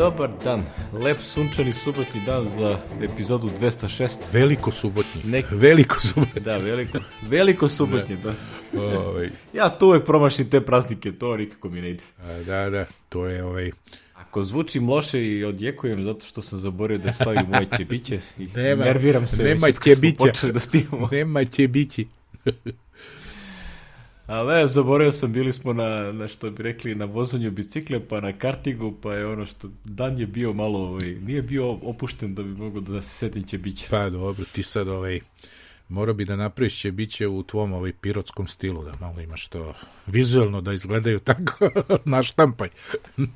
dobar dan. Lep sunčani subotni dan za epizodu 206. Veliko subotnji. Nek... Veliko subotnji. Da, veliko, veliko subotnji, da. da. ovaj. Ja tu uvek promašim te praznike, to nikako mi ne ide. A, da, da, to je ovaj... Ako zvučim loše i odjekujem zato što sam zaborio da stavim moje ćebiće i Nema, nerviram se. nema ćebića. da snimamo. Nema će bići. Ali ne, zaboravio sam, bili smo na, na što bi rekli, na vozanju bicikle, pa na kartingu, pa je ono što, dan je bio malo, ovaj, nije bio opušten da bi mogo da se setim ćebića. Pa dobro, ti sad ovaj... Mora bi da napraviš će biće u tvom ovaj pirotskom stilu, da malo imaš to vizualno da izgledaju tako na štampaj.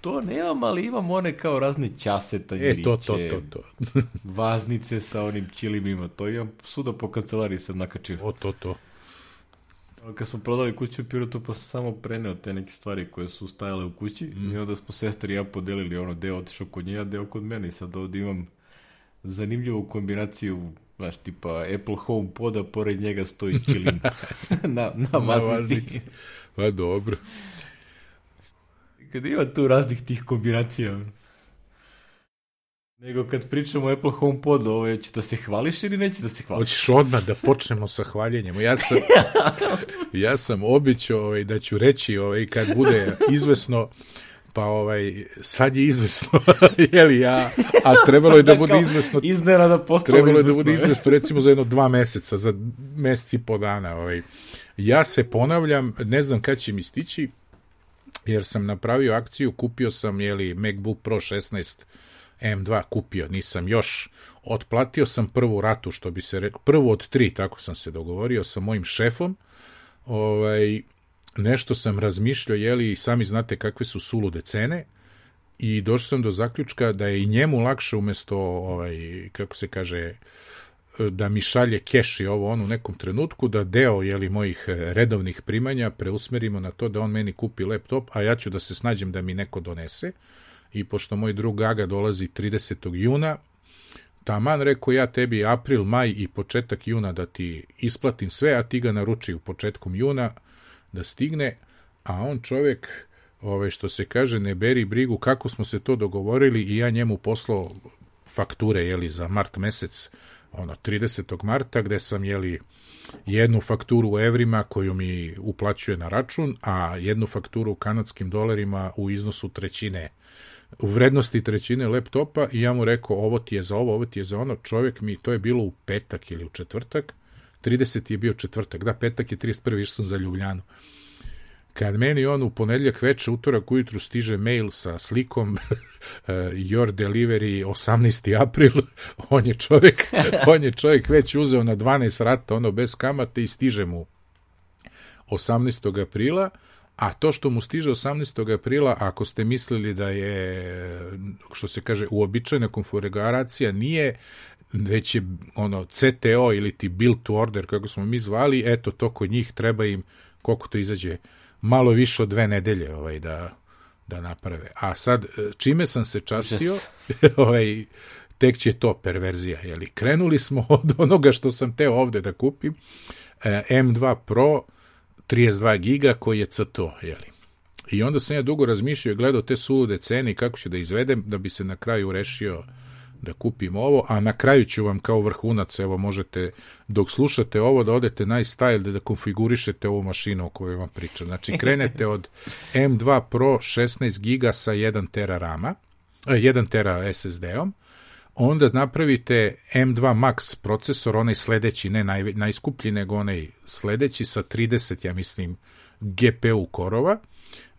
To nemam, ali imam one kao razne tanjiriće, E, to, to, to, to. vaznice sa onim čilimima, to imam suda po kancelariji sam nakačio. O, to, to. Kad smo prodali kuću u Pirotu, pa sam samo preneo te neke stvari koje su stajale u kući mm. i onda smo sestri i ja podelili ono deo otišao kod nje, a deo kod mene i sad ovdje imam zanimljivu kombinaciju znaš, tipa Apple Home poda, pored njega stoji čilim na, na vaznici. Pa dobro. Kad ima tu raznih tih kombinacija. Nego kad pričamo o Apple Home Podu, ovo će da se hvališ ili neće da se hvališ? Hoćeš odmah da počnemo sa hvaljenjem. Ja sam, ja sam običao ovaj, da ću reći ovaj, kad bude izvesno pa ovaj, sad je izvesno, jeli ja, a trebalo je da bude izvesno. Iznenada postalo Trebalo je da bude izvesno recimo za jedno dva meseca, za mesec i po dana. Ovaj. Ja se ponavljam, ne znam kad će mi stići, jer sam napravio akciju, kupio sam, jeli, MacBook Pro 16 M2 kupio, nisam još. Otplatio sam prvu ratu, što bi se rekao, prvu od tri, tako sam se dogovorio sa mojim šefom. Ovaj, nešto sam razmišljao, jeli, sami znate kakve su sulude cene, i došao sam do zaključka da je i njemu lakše umesto, ovaj, kako se kaže, da mi šalje keš i ovo on u nekom trenutku, da deo jeli, mojih redovnih primanja preusmerimo na to da on meni kupi laptop, a ja ću da se snađem da mi neko donese. I pošto moj drug Gaga dolazi 30. juna, taman rekao ja tebi april, maj i početak juna da ti isplatim sve, a ti ga naruči u početkom juna da stigne, a on čovek ove, što se kaže, ne beri brigu kako smo se to dogovorili i ja njemu poslao fakture jeli, za mart mesec ono 30. marta gde sam jeli jednu fakturu u evrima koju mi uplaćuje na račun, a jednu fakturu u kanadskim dolarima u iznosu trećine u vrednosti trećine laptopa i ja mu rekao ovo ti je za ovo, ovo ti je za ono, čovjek mi, to je bilo u petak ili u četvrtak, 30. je bio četvrtak, da, petak je 31. išao sam za Ljubljanu. Kad meni on u ponedljak veče, utorak ujutru stiže mail sa slikom your delivery 18. april, on je čovjek, on je čovjek već uzeo na 12 rata, ono bez kamate i stiže mu 18. aprila, a to što mu stiže 18. aprila, ako ste mislili da je, što se kaže, uobičajena konfiguracija, nije, već je ono CTO ili ti build to order, kako smo mi zvali, eto, to kod njih treba im, koliko to izađe, malo više od dve nedelje ovaj, da, da naprave. A sad, čime sam se častio, ovaj, tek će to perverzija. Jeli? Krenuli smo od onoga što sam teo ovde da kupim, M2 Pro 32 giga koji je CTO. Jeli? I onda sam ja dugo razmišljao i gledao te sulude cene i kako ću da izvedem da bi se na kraju rešio da kupim ovo, a na kraju ću vam kao vrhunac, evo možete, dok slušate ovo, da odete na style da, da konfigurišete ovu mašinu o kojoj vam pričam. Znači, krenete od M2 Pro 16 giga sa 1 tera rama, 1 tera SSD-om, onda napravite M2 Max procesor, onaj sledeći, ne naj, najskuplji, nego onaj sledeći sa 30, ja mislim, GPU korova,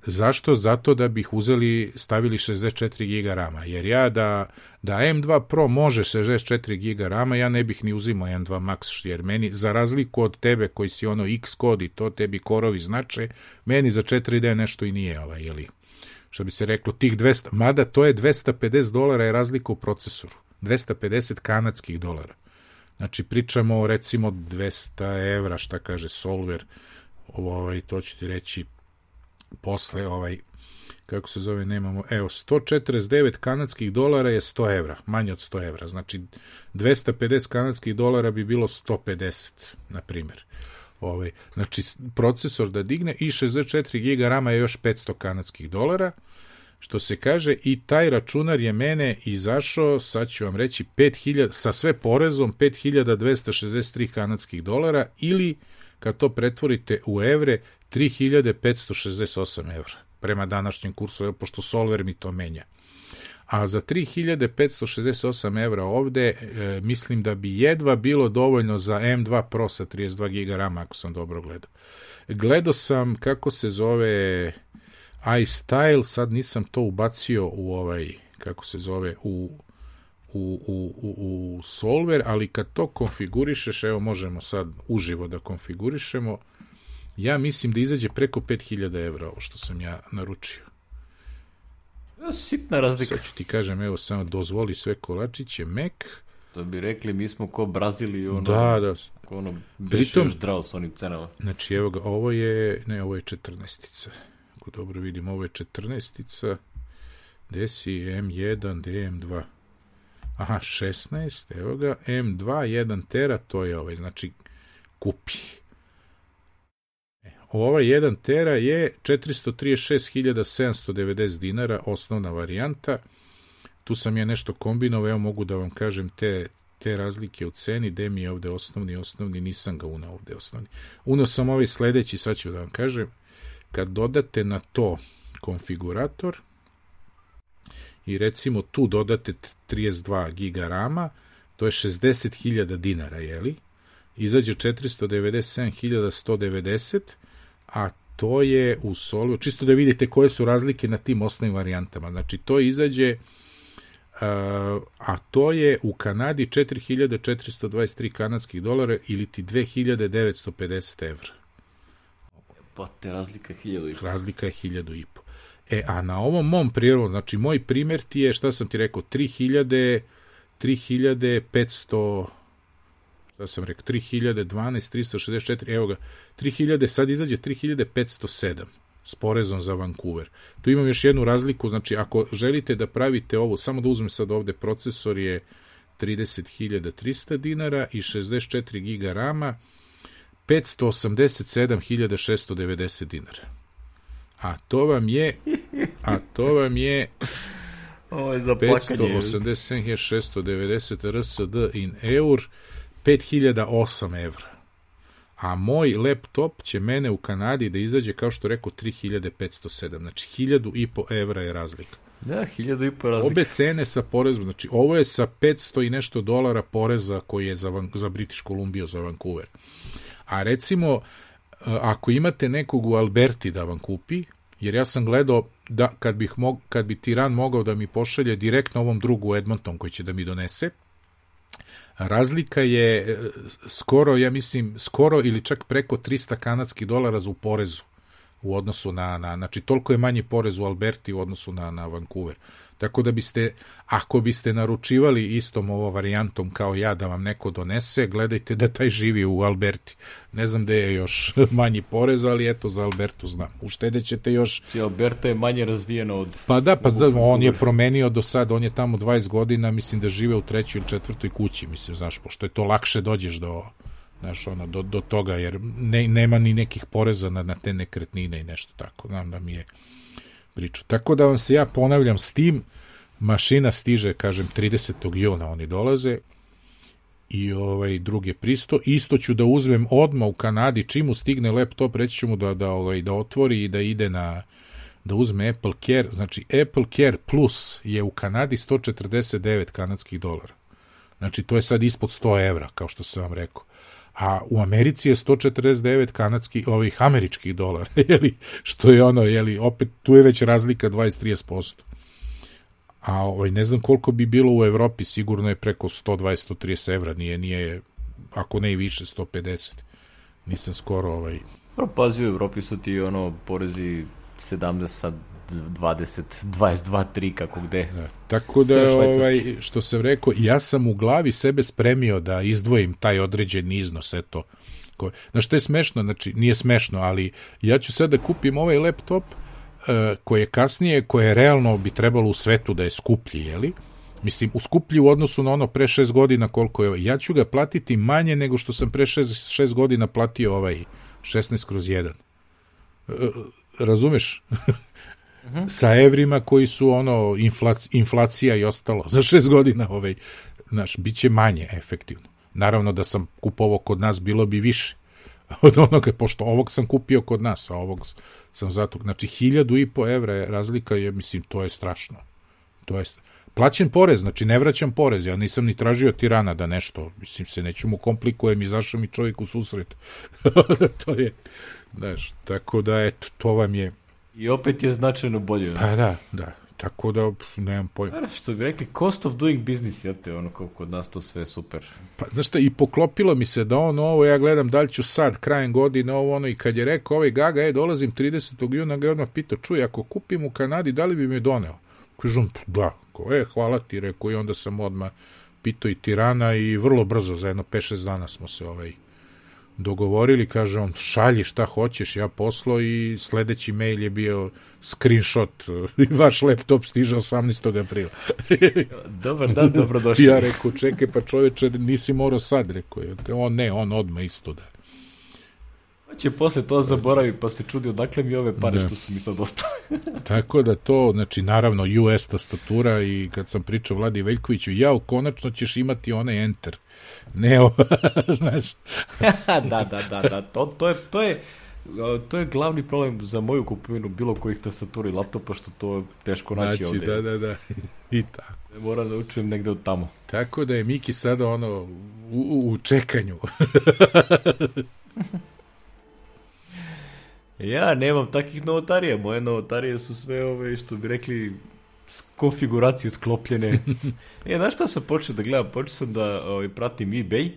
Zašto? Zato da bih uzeli, stavili 64 GB rama. Jer ja da, da M2 Pro može 64 GB rama, ja ne bih ni uzimao M2 Max, jer meni, za razliku od tebe koji si ono X kod i to tebi korovi znače, meni za 4D nešto i nije ovaj, jeli, što bi se reklo, tih 200, mada to je 250 dolara je razlika u procesoru. 250 kanadskih dolara. Znači, pričamo recimo 200 evra, šta kaže Solver, ovaj, to ću ti reći, posle ovaj kako se zove, nemamo, evo, 149 kanadskih dolara je 100 evra, manje od 100 evra, znači 250 kanadskih dolara bi bilo 150, na primjer. Ovaj, znači, procesor da digne i 64 GB rama je još 500 kanadskih dolara, što se kaže, i taj računar je mene izašao, sad ću vam reći, 5000, sa sve porezom 5263 kanadskih dolara ili, kad to pretvorite u evre, 3568 evra prema današnjem kursu, pošto Solver mi to menja. A za 3568 evra ovde e, mislim da bi jedva bilo dovoljno za M2 Pro sa 32 GB RAM, ako sam dobro gledao. Gledao sam kako se zove iStyle, sad nisam to ubacio u ovaj, kako se zove, u u, u, u, u Solver, ali kad to konfigurišeš, evo možemo sad uživo da konfigurišemo, ja mislim da izađe preko 5000 evra ovo što sam ja naručio. Sitna razlika. Sad ću ti kažem, evo samo dozvoli sve kolačiće, Mac. To bi rekli, mi smo ko Brazili, ono, Da, da. ono, beše Pritom- još zdravo s onim cenama. Znači, evo ga, ovo je, ne, ovo je 14-ica. Ako dobro vidim, ovo je 14-ica. Gde si M1, gde je M2? Aha, 16, evo ga, M2, 1 tera, to je ovaj, znači, kupi. E, Ova 1 tera je 436.790 dinara, osnovna varijanta. Tu sam ja nešto kombinovao, evo mogu da vam kažem te, te razlike u ceni, gde mi je ovde osnovni, osnovni, nisam ga unao ovde osnovni. Unao sam ovaj sledeći, sad ću da vam kažem, kad dodate na to konfigurator i recimo tu dodate 32 giga rama, to je 60.000 dinara, jeli? Izađe 497.190, a to je u solu, čisto da vidite koje su razlike na tim osnovnim varijantama. Znači, to izađe, uh, a to je u Kanadi 4423 kanadskih dolara ili ti 2950 evra. Pa te razlika hiljadu i po. Razlika je 1000 i po. E, a na ovom mom prijevodu, znači moj primjer ti je, šta sam ti rekao, 3000, 3500, šta sam rekao, 3012, 364, evo ga, 3000, sad izađe 3507 s porezom za Vancouver. Tu imam još jednu razliku, znači ako želite da pravite ovo, samo da uzmem sad ovde, procesor je 30.300 dinara i 64 giga rama, 587.690 dinara. A to vam je a to vam je Ovo je za plakanje. 587.690 RSD in eur 5008 evra. A moj laptop će mene u Kanadi da izađe, kao što rekao, 3507. Znači, 1000 i po evra je razlika. Da, hiljadu i po razlika. Obe cene sa porezom, znači ovo je sa 500 i nešto dolara poreza koji je za, Van, za British Columbia, za Vancouver. A recimo, e, ako imate nekog u Alberti da vam kupi, jer ja sam gledao da kad, bih mog, kad bi Tiran mogao da mi pošalje direktno ovom drugu Edmonton koji će da mi donese, razlika je e, skoro, ja mislim, skoro ili čak preko 300 kanadskih dolara za u porezu u odnosu na, na, znači toliko je manji porez u Alberti u odnosu na, na Vancouver. Tako da biste, ako biste naručivali istom ovo varijantom kao ja da vam neko donese, gledajte da taj živi u Alberti. Ne znam da je još manji porez, ali eto za Albertu znam. Uštedit ćete još... Či Alberta je manje razvijena od... Pa da, pa da, on je promenio do sad, on je tamo 20 godina, mislim da žive u trećoj ili četvrtoj kući, mislim, znaš, pošto je to lakše dođeš do, znaš, ono, do, do toga, jer ne, nema ni nekih poreza na, na te nekretnine i nešto tako, znam da mi je priča. Tako da vam se ja ponavljam s tim, mašina stiže, kažem, 30. juna oni dolaze i ovaj drugi je pristo. Isto ću da uzmem odma u Kanadi, čim mu stigne laptop, reći ću mu da, da, ovaj, da otvori i da ide na da uzme Apple Care. Znači, Apple Care Plus je u Kanadi 149 kanadskih dolara. Znači, to je sad ispod 100 evra, kao što sam vam rekao a u Americi je 149 kanadskih, ovih američkih dolara, jeli, što je ono, jeli, opet tu je već razlika 20-30%. A ovaj, ne znam koliko bi bilo u Evropi, sigurno je preko 120-130 evra, nije, nije, ako ne i više, 150. Nisam skoro, ovaj... Pro, pazi, u Evropi su ti ono porezi 17 sad 20, 22, 3, kako gde. Da. Tako da, ovaj, što sam rekao, ja sam u glavi sebe spremio da izdvojim taj određeni iznos, eto. Ko, znaš, što je smešno, znači, nije smešno, ali ja ću sad da kupim ovaj laptop uh, koji je kasnije, koje je realno bi trebalo u svetu da je skuplji, jeli? Mislim, u skuplji u odnosu na ono pre šest godina koliko je, ja ću ga platiti manje nego što sam pre šest, šest godina platio ovaj 16 kroz 1. Uh, razumeš? -huh. sa evrima koji su ono inflac, inflacija i ostalo. Za šest godina ovaj, naš, bit će manje efektivno. Naravno da sam kupovao kod nas, bilo bi više od onoga, pošto ovog sam kupio kod nas, a ovog sam zato, znači hiljadu i po evra je razlika, je, mislim, to je strašno. To je plaćen porez, znači ne vraćam porez, ja nisam ni tražio tirana da nešto, mislim se, neću mu komplikujem, izašao mi čovjek u susret. to je, znaš, tako da, eto, to vam je... I opet je značajno bolje. Pa da, da, tako da, nemam pojma. Ara, što bi rekli, cost of doing business, jate, ono, kako kod nas to sve super. Pa, znaš šta, i poklopilo mi se da on ovo, ja gledam da li ću sad, krajem godine, ovo, ono, i kad je rekao ovaj Gaga, e, dolazim 30. juna, ga je odmah pitao, čuj, ako kupim u Kanadi, da li bi mi doneo? Kažem, da, ko je, hvala ti, rekao, i onda sam odmah pitao i Tirana i vrlo brzo, za jedno 5-6 dana smo se ovaj, dogovorili, kaže on, šalji šta hoćeš, ja poslo i sledeći mail je bio screenshot i vaš laptop stiže 18. aprila. Dobar dan, dobrodošli. ja rekao, čekaj, pa čoveče, nisi morao sad, rekao je. On ne, on odmah isto da će posle to zaboravi pa se čudi odakle mi ove pare da. što su mi sad ostale. Tako da to, znači naravno US tastatura i kad sam pričao Vladi Veljkoviću, ja konačno ćeš imati onaj enter. Ne, o, znaš. da, da, da, da, to, to je, to je to je glavni problem za moju kupovinu bilo kojih tastatura i laptopa što to teško naći znači, ovde. Da, da, da. I tako. Moram da učujem negde od tamo. Tako da je Miki sada ono u, u čekanju. Ja nemam takih novotarija. Moje novotarije su sve ove, što bi rekli, konfiguracije sklopljene. e, znaš šta sam počeo da gledam? Počeo sam da ovaj, pratim eBay,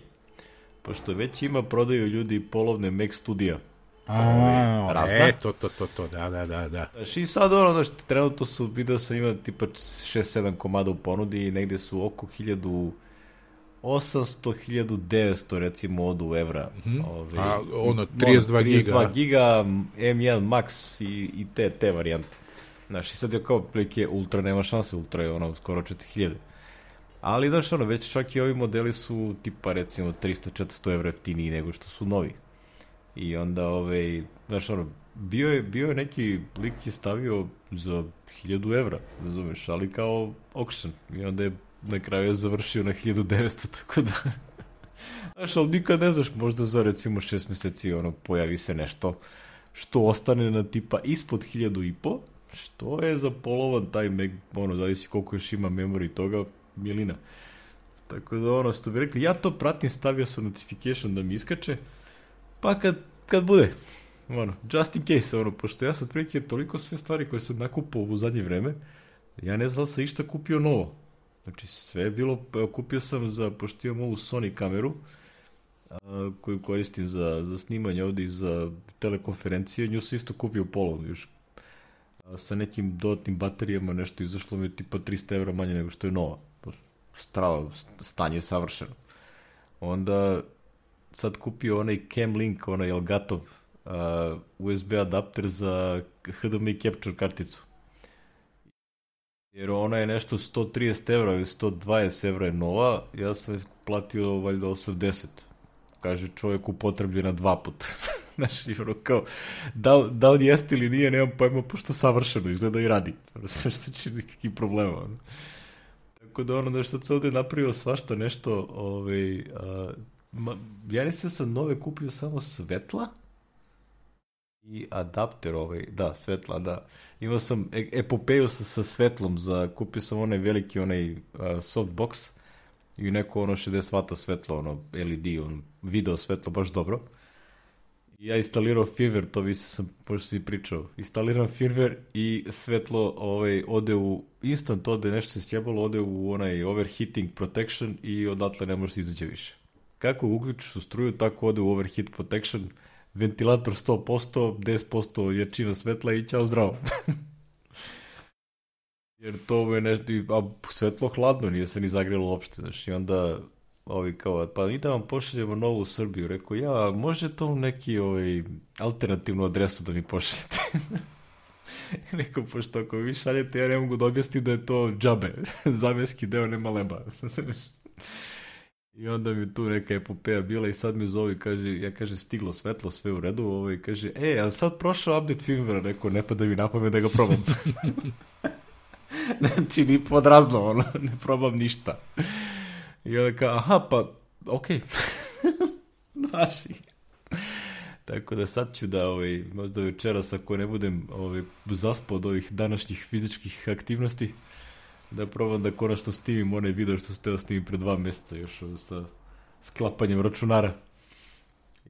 pošto već ima prodaju ljudi polovne Mac studija. A, razna. e, to, to, to, to, da, da, da, da. Znaš, i sad ono, znaš, trenutno su, vidio sam ima tipa 6-7 komada u ponudi i negde su oko 1000 800.900 recimo odu evra. Mm -hmm. Ove, A ono 32, 32 giga. giga M1 Max i, i te, te varijante. Znaš, i sad je kao prilike Ultra, nema šanse, Ultra je ono skoro 4000. Ali, znaš, ono, već čak i ovi modeli su tipa recimo 300-400 evra jeftiniji nego što su novi. I onda, ove, znaš, ono, bio je, bio je neki lik je stavio za 1000 evra, razumeš, ali kao auction. I onda je na kraju je završio na 1900, tako da... Znaš, ali nikad ne znaš, možda za recimo šest meseci ono, pojavi se nešto što ostane na tipa ispod 1000 i po, što je za polovan taj meg, ono, zavisi koliko još ima memori toga, milina. Tako da ono, što bi rekli, ja to pratim, stavio sam notification da mi iskače, pa kad, kad bude, ono, just in case, ono, pošto ja sad prilike toliko sve stvari koje sam nakupao u zadnje vreme, ja ne znam da sam išta kupio novo. Znači sve je bilo, kupio sam za, pošto imam ovu Sony kameru, a, koju koristim za, za snimanje ovde i za telekonferencije, nju sam isto kupio polovno još sa nekim dodatnim baterijama, nešto izašlo mi je tipa 300 evra manje nego što je nova. Strava, stanje je savršeno. Onda sad kupio onaj Cam Link, onaj Elgatov uh, USB adapter za HDMI capture karticu Jer ona je nešto 130 evra ili 120 evra je nova, ja sam platio valjda 80. Kaže čovjek upotrebljena dva puta. Znaš, i ono kao, da, da li jeste ili nije, nemam pojma, pošto savršeno izgleda i radi. Što će nekakvih problema. Ono. Tako da ono, da što se ovde napravio svašta nešto, ovaj, a, ma, ja nisam sam nove kupio samo svetla, i adapter ovaj, da, svetla, da. Imao sam e epopeju sa, sa svetlom, za, kupio sam onaj veliki, onaj uh, softbox i neko ono 60 vata svetlo, ono LED, ono video svetlo, baš dobro. Ja instalirao firmware, to vi se sam, pošto si pričao, instaliram firmware i svetlo ovaj, ode u, instant ode, nešto se sjebalo, ode u onaj overheating protection i odatle ne može se izađe više. Kako uključiš u struju, tako ode u overheat protection, ventilator 100%, 10% jačina svetla i čao zdravo. Jer to je nešto, a svetlo hladno, nije se ni zagrelo uopšte, znaš, i onda ovi kao, pa mi da vam pošaljemo novu u Srbiju, rekao, ja, može to neki ovaj, alternativnu adresu da mi pošaljete? Rekao, pošto ako vi šaljete, ja ne mogu da objasnim da je to džabe. Zameski deo nema leba. I onda mi tu neka epopeja bila i sad mi zove kaže, ja kaže stiglo svetlo, sve u redu, ovaj kaže, e, ali sad prošao update firmware, rekao, ne pa da mi napamet da ga probam. znači, ni podrazno, ono, ne probam ništa. I onda kao, aha, pa, okej. Okay. Znaš Tako da sad ću da, ovaj, možda večeras ako ne budem ovaj, zaspao od ovih današnjih fizičkih aktivnosti, da probam da konačno snimim onaj video što ste snimim pre dva meseca još sa sklapanjem računara.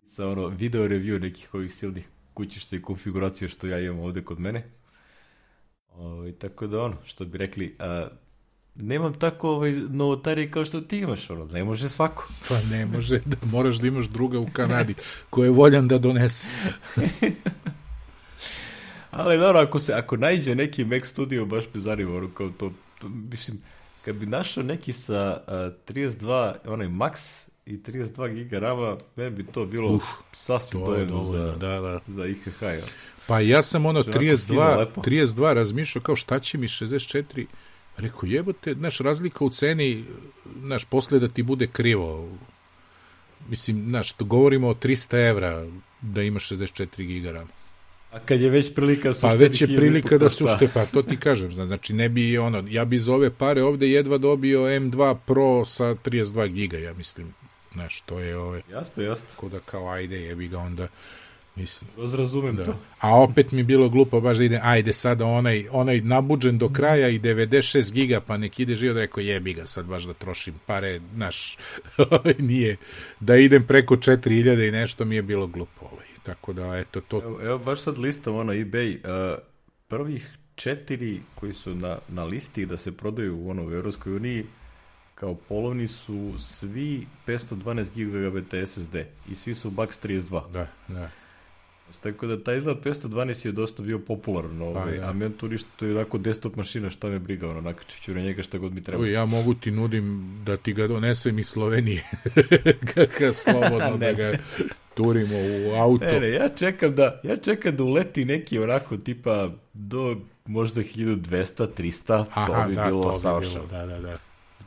Sa ono video review nekih ovih silnih kućišta i konfiguracija što ja imam ovde kod mene. Ovaj, tako da ono, što bi rekli, a, nemam tako ovaj, novotarije kao što ti imaš, ono, ne može svako. Pa ne može, da, moraš da imaš druga u Kanadi, koje je voljan da donese. Ali dobro, ako, se, ako najde neki Mac Studio, baš me zanima, ono, kao to, to, mislim, kad bi našao neki sa uh, 32, onaj Max i 32 giga rama, meni bi to bilo Uf, sasvim dovoljno za, da, da. za IHH. Ja. Pa ja sam ono 32, 32 razmišljao kao šta će mi 64 Rekao, jebote, znaš, razlika u ceni, znaš, posle da ti bude krivo. Mislim, znaš, govorimo o 300 evra da imaš 64 giga RAM. A kad je već prilika da su Pa već je prilika da su šte, pa to ti kažem, znači ne bi ono, ja bi za ove pare ovde jedva dobio M2 Pro sa 32 giga, ja mislim, znaš, to je ove... Jasno, jasno. Ko da kao ajde, jebi ga onda Mislim. Razumem da. to. A opet mi bilo glupo baš da ide, ajde sada onaj, onaj nabuđen do kraja i 96 giga, pa nek ide živo da rekao jebi ga sad baš da trošim pare, naš, ovaj, nije, da idem preko 4000 i nešto mi je bilo glupo. Ovaj. Tako da, eto, to... Evo, evo baš sad listam ono eBay, uh, prvih četiri koji su na, na listi da se prodaju u, ono, u Evropskoj uniji, kao polovni su svi 512 GB SSD i svi su Bax 32. Da, da. Tako da taj izgled 512 je dosta bio popularan, ovaj, pa, ja. a men to je onako desktop mašina, šta me briga, ono, nakačit ću na njega šta god mi treba. ja mogu ti nudim da ti ga donesem iz Slovenije, kako slobodno da ga turimo u auto. Ne, ne, ja čekam da, ja čekam da uleti neki onako tipa do možda 1200, 300, Aha, to bi da, bilo savršeno. Bi bilo, da, da, da.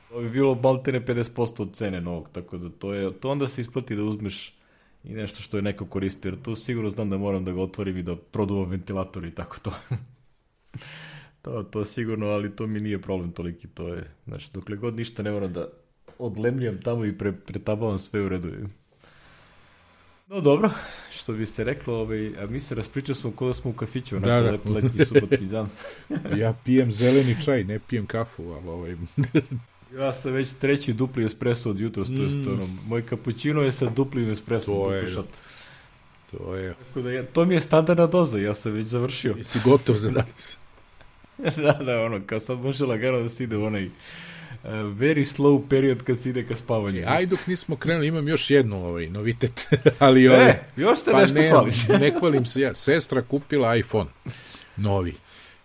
To bi bilo baltene 50% od cene novog, tako da to je, to onda se isplati da uzmeš i nešto što je neko koristio, jer tu sigurno znam da moram da ga otvorim i da produvam ventilator i tako to. to, to sigurno, ali to mi nije problem toliki, to je, znači, dokle god ništa ne moram da odlemljam tamo i pre, pretabavam sve u redu. No dobro, što bi se reklo, ovaj, a mi se raspričali smo kod da smo u kafiću, onako da, da. lep letnji subotni dan. ja pijem zeleni čaj, ne pijem kafu, ali ovaj... Ja sam već treći dupli espresso od jutra, mm. to je ono, moj kapućino je sa duplim espresso. To je, da. to je. Tako da ja, to mi je standardna doza, ja sam već završio. I si gotov za danas. da, da, ono, kao sad može lagano da se ide u onaj uh, very slow period kad se ide ka spavanju. E, aj dok nismo krenuli, imam još jednu ovaj, novitet, ali ovaj, e, još se pa nešto ne, hvališ. ne hvalim se ja, sestra kupila iPhone, novi.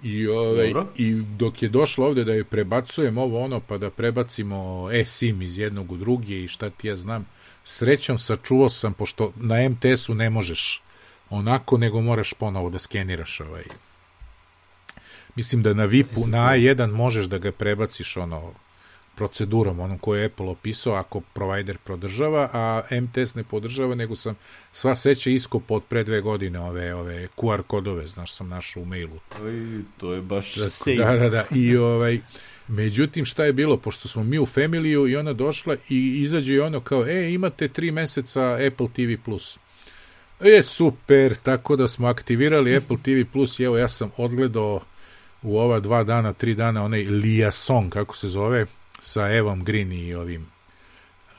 I, ovaj, I dok je došlo ovde da je prebacujem ovo ono, pa da prebacimo eSIM iz jednog u drugi i šta ti ja znam, srećom sačuvao sam, pošto na MTS-u ne možeš onako, nego moraš ponovo da skeniraš ovaj. Mislim da na VIP-u, na A1 možeš da ga prebaciš ono procedurom, onom koju je Apple opisao, ako provider podržava, a MTS ne podržava, nego sam sva seća iskop od pre dve godine ove, ove QR kodove, znaš, sam našao u mailu. Oj, to je baš da, safe. Da, da, da, i ovaj, Međutim, šta je bilo? Pošto smo mi u familiju i ona došla i izađe i ono kao, e, imate tri meseca Apple TV+. Plus. E, super, tako da smo aktivirali Apple TV+, Plus i evo ja sam odgledao u ova dva dana, tri dana, onaj Liaison, kako se zove, sa Evom Green i ovim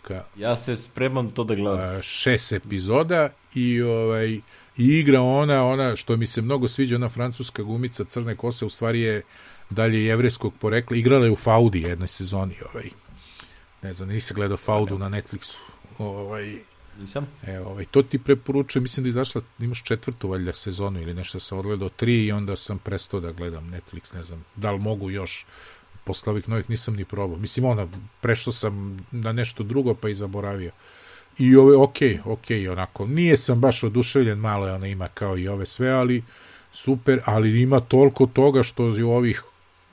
ka, ja se spremam to da gledam. šest epizoda i ovaj i igra ona ona što mi se mnogo sviđa ona francuska gumica crne kose u stvari je dalje jevreskog porekla. Igrala je u Faudi jednoj sezoni ovaj. Ne znam nisi gledao Faudu na Netflixu ovaj. Nisam. E, ovaj, to ti preporučujem, mislim da je izašla, imaš četvrtu valjda sezonu ili nešto sam odgledao tri i onda sam prestao da gledam Netflix, ne znam, da li mogu još posle ovih novih nisam ni probao. Mislim, ona, prešao sam na nešto drugo, pa i zaboravio. I ove, ok, ok, onako, nije sam baš oduševljen, malo je ona ima kao i ove sve, ali super, ali ima toliko toga što je ovih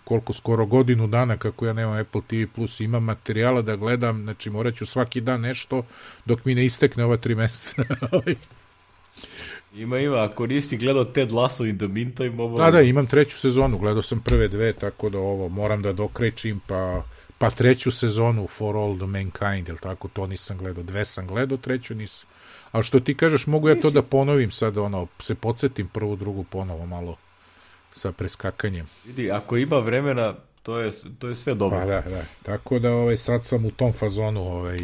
koliko skoro godinu dana kako ja nemam Apple TV Plus, imam materijala da gledam, znači morat ću svaki dan nešto dok mi ne istekne ova tri meseca. Ima, ima, ako nisi gledao Ted Lasso in the meantime, ovo... Da, da, imam treću sezonu, gledao sam prve dve, tako da ovo moram da dokrećim, pa, pa treću sezonu For All the Mankind, jel tako, to nisam gledao, dve sam gledao, treću nisam. A što ti kažeš, mogu ja to da ponovim sad, ono, se podsjetim prvu, drugu ponovo malo sa preskakanjem. Vidi, ako ima vremena, to je, to je sve dobro. Pa da, da. Tako da ovaj, sad sam u tom fazonu ovaj,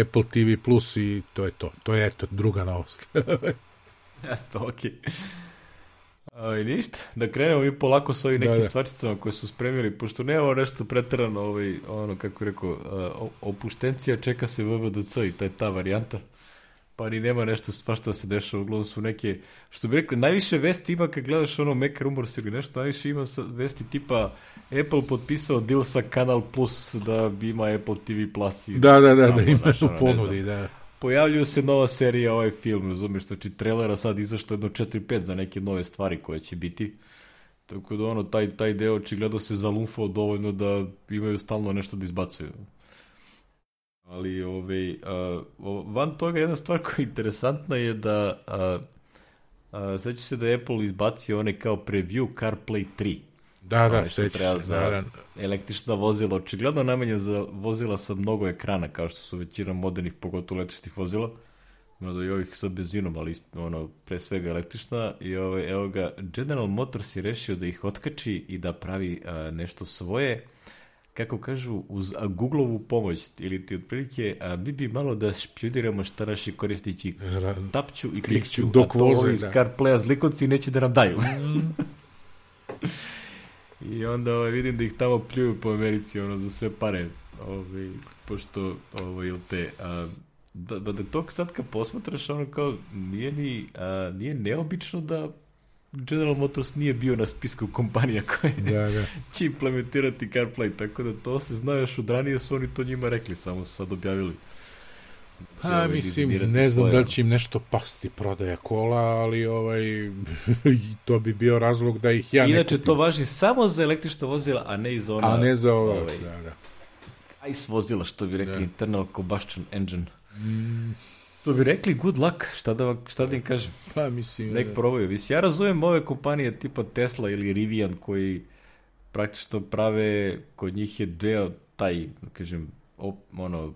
Apple TV Plus i to je to. To je eto druga novost. Jasno, okej. Okay. ništa, da krenemo mi polako s ovim nekim da, da. stvarčicama koje su spremili, pošto nemamo nešto preterano, ovaj, ono, kako rekao, opuštencija čeka se VVDC i ta je ta varijanta pa ni nema nešto svašta da se dešava, uglavnom su neke, što bi rekli, najviše vesti ima kad gledaš ono Mac Rumors ili nešto, najviše ima vesti tipa Apple potpisao deal sa Kanal Plus da bi ima Apple TV Plus i da, da, da, tamo, da ima u ponudi, da. Pojavljuje se nova serija ovaj film, razumiješ, znači trailera sad izašto jedno 4-5 za neke nove stvari koje će biti. Tako da ono, taj, taj deo očigledno se zalumfao dovoljno da imaju stalno nešto da izbacuju. Ali ovaj, uh, van toga jedna stvar koja je interesantna je da uh, sveća se da Apple izbacio one kao preview CarPlay 3. Da, da, sveća se. Za da, da. električna vozila, očigledno namenje za vozila sa mnogo ekrana, kao što su većina modernih, pogotovo električnih vozila. da i ovih sa benzinom, ali ono, pre svega električna. I ovaj, evo ga, General Motors je rešio da ih otkači i da pravi uh, nešto svoje kako kažu, uz Googlovu pomoć, ili ti otprilike, a, mi bi malo da špioniramo šta naši korisnici tapću i klikću, dok a to voze, ovi iz da. CarPlaya zlikovci neće da nam daju. I onda ovaj, vidim da ih tamo pljuju po Americi, ono, za sve pare, ovaj, pošto, ovaj, ili te, a, da, da, da to sad kad posmatraš, ono kao, nije ni, a, nije neobično da General Motors nije bio na spisku kompanija koje da, da. će implementirati CarPlay, tako da to se zna još od ranije su oni to njima rekli, samo su sad objavili. Pa, mislim, ne znam svoje... da li će im nešto pasti prodaja kola, ali ovaj, to bi bio razlog da ih ja Inače, to važi samo za električna vozila, a ne i za ona... A ne za ova, ovaj, da, da. ICE vozila, što bi rekli, da. internal combustion engine. Mm. To bi rekli good luck, šta da, šta da im kažem. Pa mislim... Nek da. probaju. Mislim, ja razumem ove kompanije tipa Tesla ili Rivian koji praktično prave, kod njih je deo taj, da kažem, op, ono,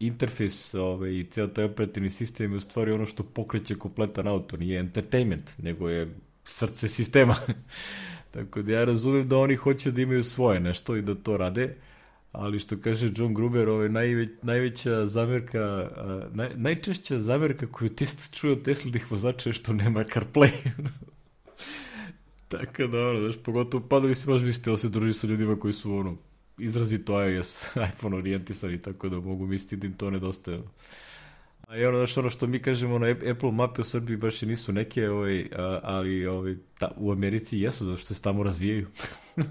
interfejs ovaj, i ceo taj operativni sistem je u stvari ono što pokreće kompletan auto, nije entertainment, nego je srce sistema. Tako da ja razumem da oni hoće da imaju svoje nešto i da to rade, ali što kaže John Gruber, ovaj najveć, najveća zamerka, naj, najčešća zamerka koju Tesla čuje od Teslinih vozača je što nema CarPlay. Tako da, ono, znaš, pogotovo, pa da bi se baš mislite da se druži sa ljudima koji su, ono, izrazito iOS, iPhone orijentisani, tako da mogu misliti da im to nedostaje. A i ono, znaš, ono što mi kažemo na Apple mape u Srbiji baš i nisu neke, ovaj, ali ovaj, ta, u Americi jesu, zato što se tamo razvijaju.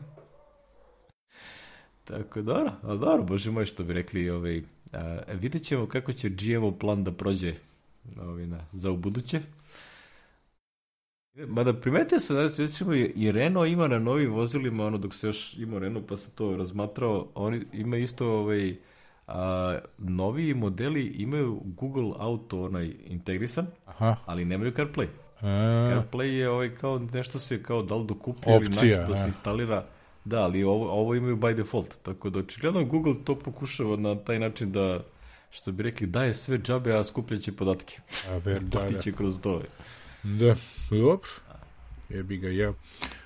Tako, dobro, ali dobro, bože moj, što bi rekli, ovaj, a, vidjet ćemo kako će GMO plan da prođe ovaj, na, za u buduće. Mada primetio sam, se ćemo, i Renault ima na novim vozilima, ono dok se još ima Renault pa se to razmatrao, oni ima isto ovaj, a, novi modeli imaju Google Auto onaj integrisan, Aha. ali nemaju CarPlay. A... CarPlay je ovaj kao nešto se kao da li dokupio ili da se instalira Da, ali ovo, ovo imaju by default, tako da očigledno Google to pokušava na taj način da, što bi rekli, daje sve džabe, a skupljaće podatke. A ver, da, da. kroz to. Da, dobro. Jebi ga ja.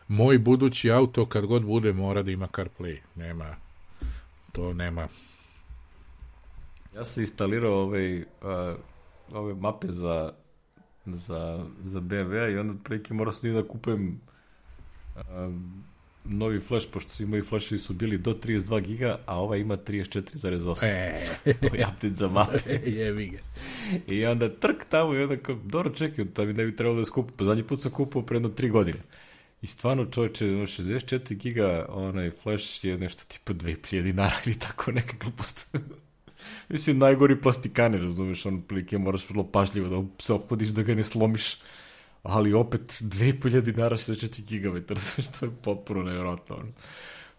Moj budući auto kad god bude mora da ima CarPlay. Nema, to nema. Ja sam instalirao ove, uh, ove mape za, za, za BMW i onda preki morao sam da kupujem um, novi flash, pošto su imaju flashevi su bili do 32 giga, a ova ima 34,8. E. Update za mape. Jevi ga. I onda trk tamo i onda kao, dobro čekaj, da mi ne bi trebalo da skupu. Pa zadnji put sam kupao pre jedno 3 godine. I stvarno čovječe, 64 giga onaj flash je nešto tipa 2000 dinara ili tako neka glupost. Mislim, najgori plastikane, razumeš, ono, prilike moraš vrlo pažljivo da se opodiš da ga ne slomiš ali opet 2500 dinara 64 GB, što je potpuno nevjerojatno. Ono.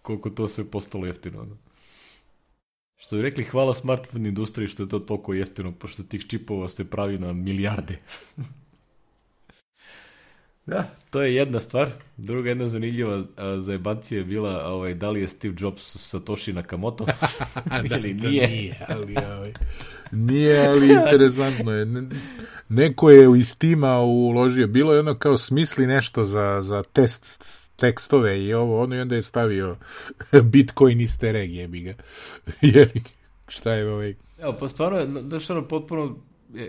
koliko to sve postalo jeftino. Ono. Što bi rekli, hvala smartphone industriji što je to toliko jeftino, pošto tih čipova se pravi na milijarde. da, to je jedna stvar. Druga jedna zanimljiva zajebancija je bila ovaj, da li je Steve Jobs Satoshi Nakamoto da, ili nije. nije, ali, ovaj, nije, ali interesantno je. Neko je iz tima uložio, bilo je ono kao smisli nešto za, za test tekstove i ovo, ono i onda je stavio Bitcoin iste regije, bi ga. Jeli, šta je ovaj... Evo, pa stvarno, daš ono potpuno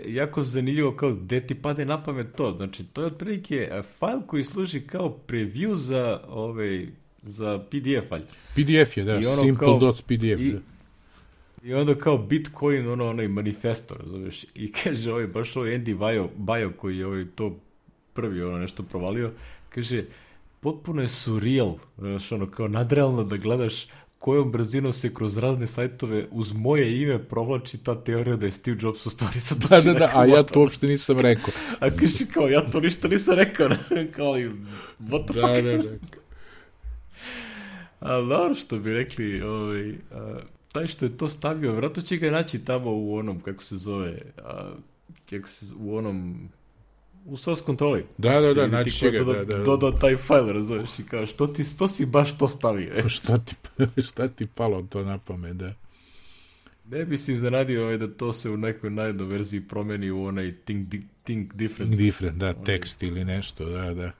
jako zanimljivo kao gde ti pade na pamet to. Znači, to je otprilike fajl koji služi kao preview za ovaj, za PDF fajl. PDF je, da, ono simple.pdf. I, da. I onda kao Bitcoin, ono, onaj manifesto, razumiješ? I kaže ovaj, baš ovaj Andy Bayo, Bayo koji je ovaj to prvi ono nešto provalio, kaže, potpuno je surreal, znaš, ono, kao nadrealno da gledaš kojom brzinom se kroz razne sajtove uz moje ime provlači ta teorija da je Steve Jobs u stvari sad Da, da, da, a ja to uopšte nisam rekao. a kaže kao, ja to ništa nisam rekao, kao i, what the da, fuck? Da, da, A dobro što bi rekli, ovaj, a, taj što je to stavio, vratno će ga naći tamo u onom, kako se zove, a, kako se, u onom u source kontroli. Da, da, da, naći će ga, da, da, da. Doda taj file, razumiješ, i kao, što ti, što si baš to stavio? Pa šta ti, šta ti palo to na pamet, da? Ne bi se iznenadio ovaj, da to se u nekoj najednoj verziji promeni u onaj think, think different. Different, da, tekst ili nešto, da, da.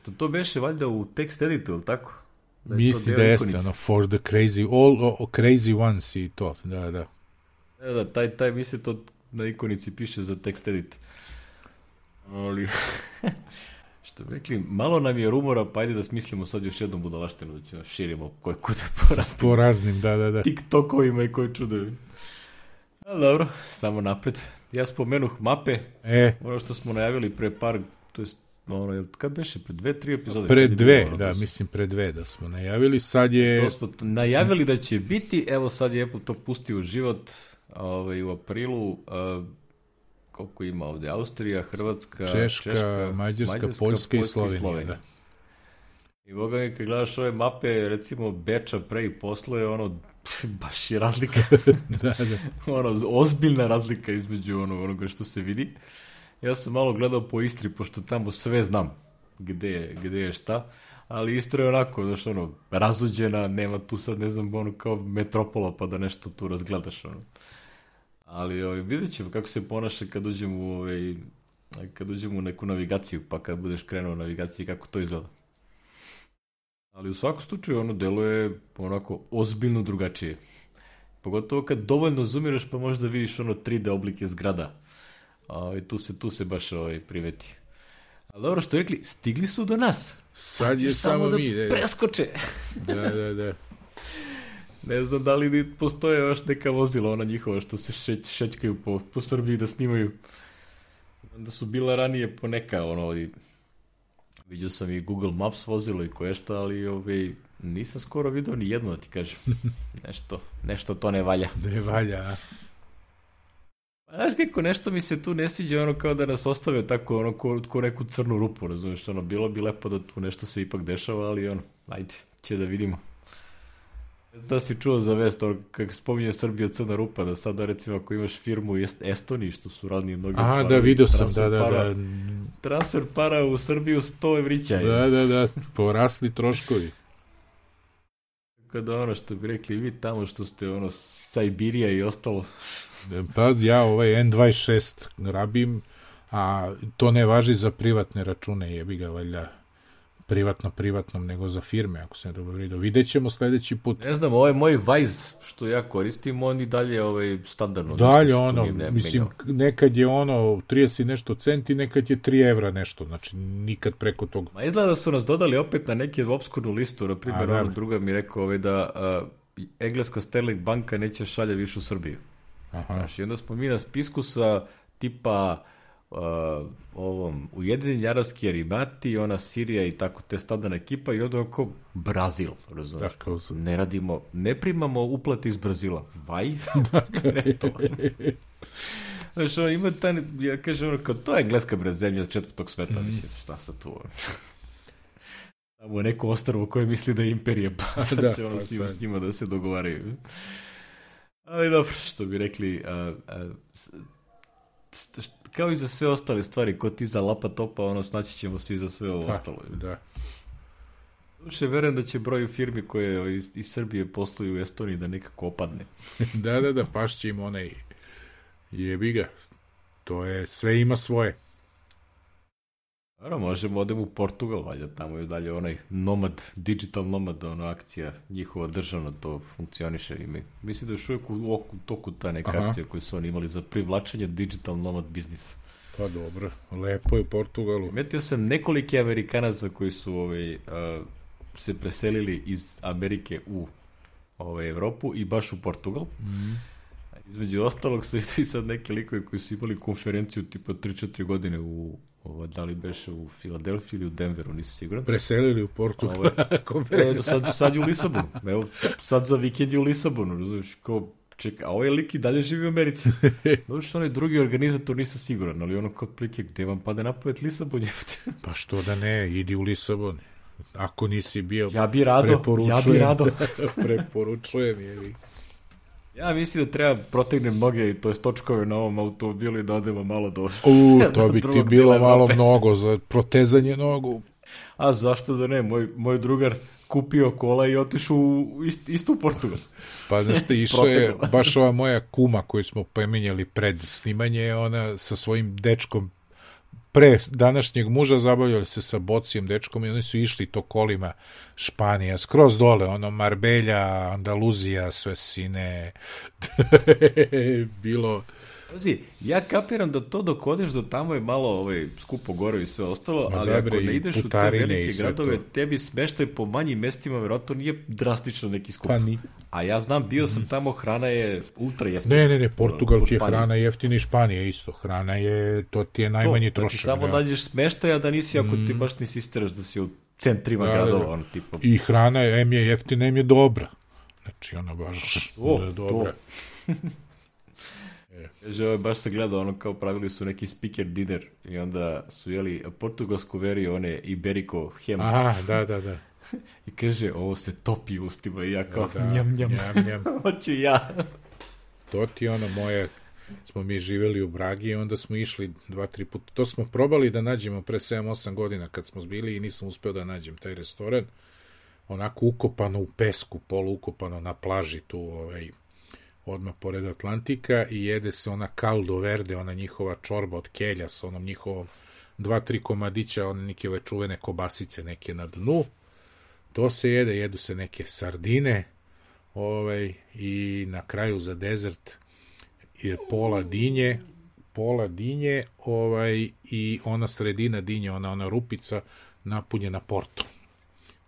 Što to beše valjda u text editu, ili tako? Da Misli da jeste, ono, for the crazy, all oh, crazy ones i to, da, da. Da, da, taj, taj misli to na ikonici piše za text edit. Ali, što bi rekli, malo nam je rumora, pa ajde da smislimo sad još jednu budalaštinu, da ćemo širimo koje kude po raznim, po raznim da, da, da. TikTokovima i koje čudovi. Ali dobro, samo napred. Ja spomenuh mape, e. ono što smo najavili pre par, to je ono, kad beše, pre dve, tri epizode? Pre dve, bilo, da, mislim pre dve da smo najavili, sad je... To smo najavili da će biti, evo sad je Apple to pustio u život ovaj, u aprilu, uh, koliko ima ovde, Austrija, Hrvatska, Češka, Češka Mađarska, Mađarska, Poljska, i Slovenija. Slovenija. Da. I boga mi, kad gledaš ove mape, recimo Beča pre i posle, ono, baš je razlika. da, da. ono, ozbiljna razlika između ono, onoga što se vidi. Ja sam malo gledao po Istri, pošto tamo sve znam gde, gde je šta, ali Istra je onako, znaš, ono, razuđena, nema tu sad, ne znam, ono, kao metropola, pa da nešto tu razgledaš, ono. Ali ovaj, vidjet ćemo kako se ponaša kad uđemo u, ovaj, kad uđemo u neku navigaciju, pa kad budeš krenuo u navigaciji, kako to izgleda. Ali u svakom slučaju ono deluje onako ozbiljno drugačije. Pogotovo kad dovoljno zoomiraš pa možda vidiš ono 3D oblike zgrada. A, ovaj, tu se tu se baš ovaj, primeti. Ali dobro što rekli, stigli su do nas. Sad je samo, samo da mi. Da preskoče. Da, da, da. Ne znam da li postoje još neka vozila, ona njihova što se šeć, šećkaju po, po Srbiji da snimaju. Da su bila ranije po neka, ono, i vidio sam i Google Maps vozilo i koje šta, ali ovaj, nisam skoro vidio ni jedno da ti kažem. nešto, nešto to ne valja. Ne valja, a? Pa, znaš kako, nešto mi se tu ne sviđa, ono kao da nas ostave tako, ono, ko, ko neku crnu rupu, razumiješ, ono, bilo bi lepo da tu nešto se ipak dešava, ali ono, ajde, će da vidimo. Da si čuo za vest, kako spominje Srbija crna rupa, da sada recimo ako imaš firmu u Estoniji, što su radni mnogi... A, da, vidio sam, da, da, para, da. Transfer para u Srbiju 100 evrića. Da, da, da, porasli troškovi. Kada ono što bi rekli vi tamo što ste ono Sajbirija i ostalo. Pa ja ovaj N26 rabim, a to ne važi za privatne račune, jebi ga valjda privatno privatnom nego za firme, ako se ne dobro vidio. Vidjet ćemo sledeći put. Ne znam, ovaj moj Vice što ja koristim, on i dalje ovaj, standardno. Dalje ono, ne, mislim, menjao. nekad je ono 30 nešto centi, nekad je 3 evra nešto, znači nikad preko toga. Ma izgleda da su nas dodali opet na neki obskurnu listu, na primjer, ono druga mi rekao ovaj, da uh, engleska Sterling banka neće šalje više u Srbiju. Aha. Znaš, I onda smo mi na spisku sa tipa uh, ovom Ujedinjeni Arabski Arabati, ona Sirija i tako te stadana ekipa i onda oko Brazil, razumiješ? Dakle, ne radimo, ne primamo uplate iz Brazila. Vaj? ne to. Znaš, ono, ima taj, ja kažem, ono, kao, to je engleska bre zemlja četvrtog sveta, mm. mislim, šta sa tu? Tamo je neko ostrvo koje misli da je imperija, pa sad Da, će ono pa s, njima, sad. s njima da se dogovaraju. Ali dobro, što bi rekli, a, a, s- s- št- kao i za sve ostale stvari, ko ti za lapa topa, ono, snaći ćemo se i za sve ovo ostalo. Da. Duše, verujem da će broj firmi koje iz, iz Srbije posluju u Estoniji da nekako opadne. da, da, da, pašće im onaj jebi ga. To je, sve ima svoje. Dobro, možemo odemo u Portugal, valjda tamo je dalje onaj nomad, digital nomad, ono akcija njihova državna, to funkcioniše. I mi, mislim da je još uvijek u, oku- toku ta neka Aha. akcija koju su oni imali za privlačenje digital nomad biznisa. Pa dobro, lepo je u Portugalu. Metio sam nekolike Amerikanaca koji su ovaj, a, se preselili iz Amerike u ovaj, Evropu i baš u Portugal. Mm. Između ostalog su i sad neki likovi koji su imali konferenciju tipa 3-4 godine u ovo, da li beše u Filadelfiji ili u Denveru, nisam siguran. Preselili u Portugal. Ovo E, sad, sad je u Lisabonu. Evo, sad za vikend je u Lisabonu, razumiješ, kao, čekaj, a ovaj lik i dalje živi u Americi. Dobro što onaj drugi organizator nisam siguran, ali ono kao plike, gde vam pade na pamet Lisabon je? Pa što da ne, idi u Lisabon. Ako nisi bio, ja bi rado, ja bi rado. preporučujem. Je. Ja mislim da treba protegnem noge, to je točkove na ovom automobilu i da odemo malo do... U, to bi ti bilo malo mnogo za protezanje nogu. A zašto da ne? Moj, moj drugar kupio kola i otišao u ist, isto u Portugal. Pa znaš te, išla je baš ova moja kuma koju smo pominjali pred snimanje, ona sa svojim dečkom pre današnjeg muža zabavljali se sa bocijem dečkom i oni su išli to kolima Španija, skroz dole, ono Marbelja, Andaluzija, sve sine. Bilo, Pazi, ja kapiram da to dok odeš do tamo je malo ovaj, skupo gore i sve ostalo, Ma ali dobre, ako ne ideš u te velike gradove, to. tebi smeštaj po manjim mestima, verovatno nije drastično neki skup. pa ni. A ja znam, bio sam tamo, hrana je ultra jeftina. Ne, ne, ne, Portugal je hrana jeftina i Španija isto. Hrana je, to ti je najmanji to, trošak. Znači, samo da. nađeš smeštaja da nisi, ako ti baš nisi isteraš da si u centrima Da, da, gradova, da. ono, tipa, I hrana je, em je jeftina, em je dobra. Znači, ona baš To, da, dobra. Kaže, ovo je baš se gledao, ono kao pravili su neki speaker dinner i onda su jeli portugalsku verio, one Iberico hem Aha, da, da, da. i kaže, ovo se topi u ustima i ja kao, da, njam, njam, njam, njam. hoću ja. To ti je ono moje, smo mi živeli u Bragi i onda smo išli dva, tri puta. To smo probali da nađemo pre 7-8 godina kad smo bili i nisam uspeo da nađem taj restoran. Onako ukopano u pesku, polu ukopano na plaži tu, ovaj, odmah pored Atlantika i jede se ona caldo verde, ona njihova čorba od kelja sa onom njihovom dva, tri komadića, one neke ove čuvene kobasice neke na dnu. To se jede, jedu se neke sardine, ovaj, i na kraju za dezert je pola dinje, pola dinje, ovaj, i ona sredina dinje, ona, ona rupica napunjena portom.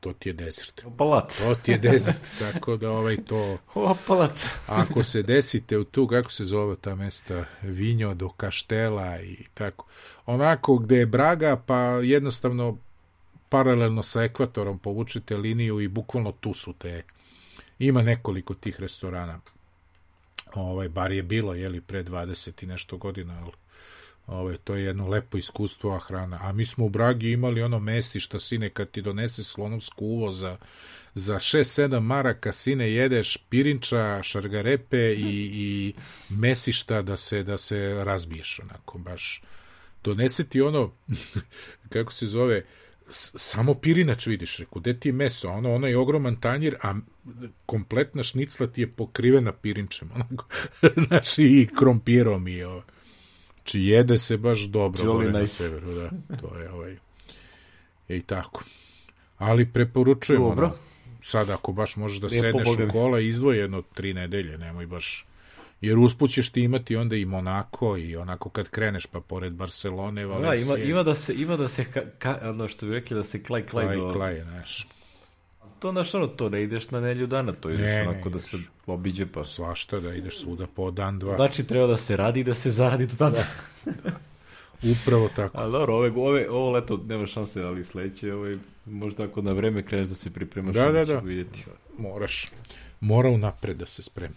To ti je dezert. Opalac. To ti je dezert, tako da ovaj to... Opalac. Ako se desite u tu, kako se zove ta mesta, Vinjo do Kaštela i tako, onako gde je Braga, pa jednostavno paralelno sa ekvatorom povučete liniju i bukvalno tu su te, ima nekoliko tih restorana. Ovaj, bar je bilo, jeli, pre 20 i nešto godina, ali ovaj, to je jedno lepo iskustvo, a hrana. A mi smo u Bragi imali ono mestišta, sine, kad ti donese slonovsku uvo za, za 6-7 maraka, sine, jedeš pirinča, šargarepe i, i mesišta da se, da se razbiješ, onako, baš. Donese ti ono, kako se zove, samo pirinač vidiš, reku, gde ti je meso, ono, ono je ogroman tanjir, a kompletna šnicla ti je pokrivena pirinčem, onako, znaš, i krompirom i ovo. Znači, jede se baš dobro Jolly gore na nice. severu, da, to je ovaj, i tako. Ali preporučujem, Dobro. ono, sad ako baš možeš da Lijepo, sedneš Boga u kola, izdvoji jedno tri nedelje, nemoj baš, jer usput ćeš ti imati onda i Monako i onako kad kreneš pa pored Barcelone, Da, Valencije, ima, ima da se, ima da se, ka, ka, ono što bi rekli, da se klaj, klaj, klaj, do... klaj, znaš. To, znaš, ono, to ne ideš na nelju dana, to ideš Ne, ne onako da ideš. se obiđe pa. Svašta da ideš svuda po dan, dva. Znači, treba da se radi i da se zaradi do tada. Upravo tako. Ali dobro, ove, ove, ovo leto nema šanse, ali sledeće, ovaj, možda ako na vreme kreneš da se pripremaš, Da, da, da. vidjeti. Moraš. Mora unapred da se spremi.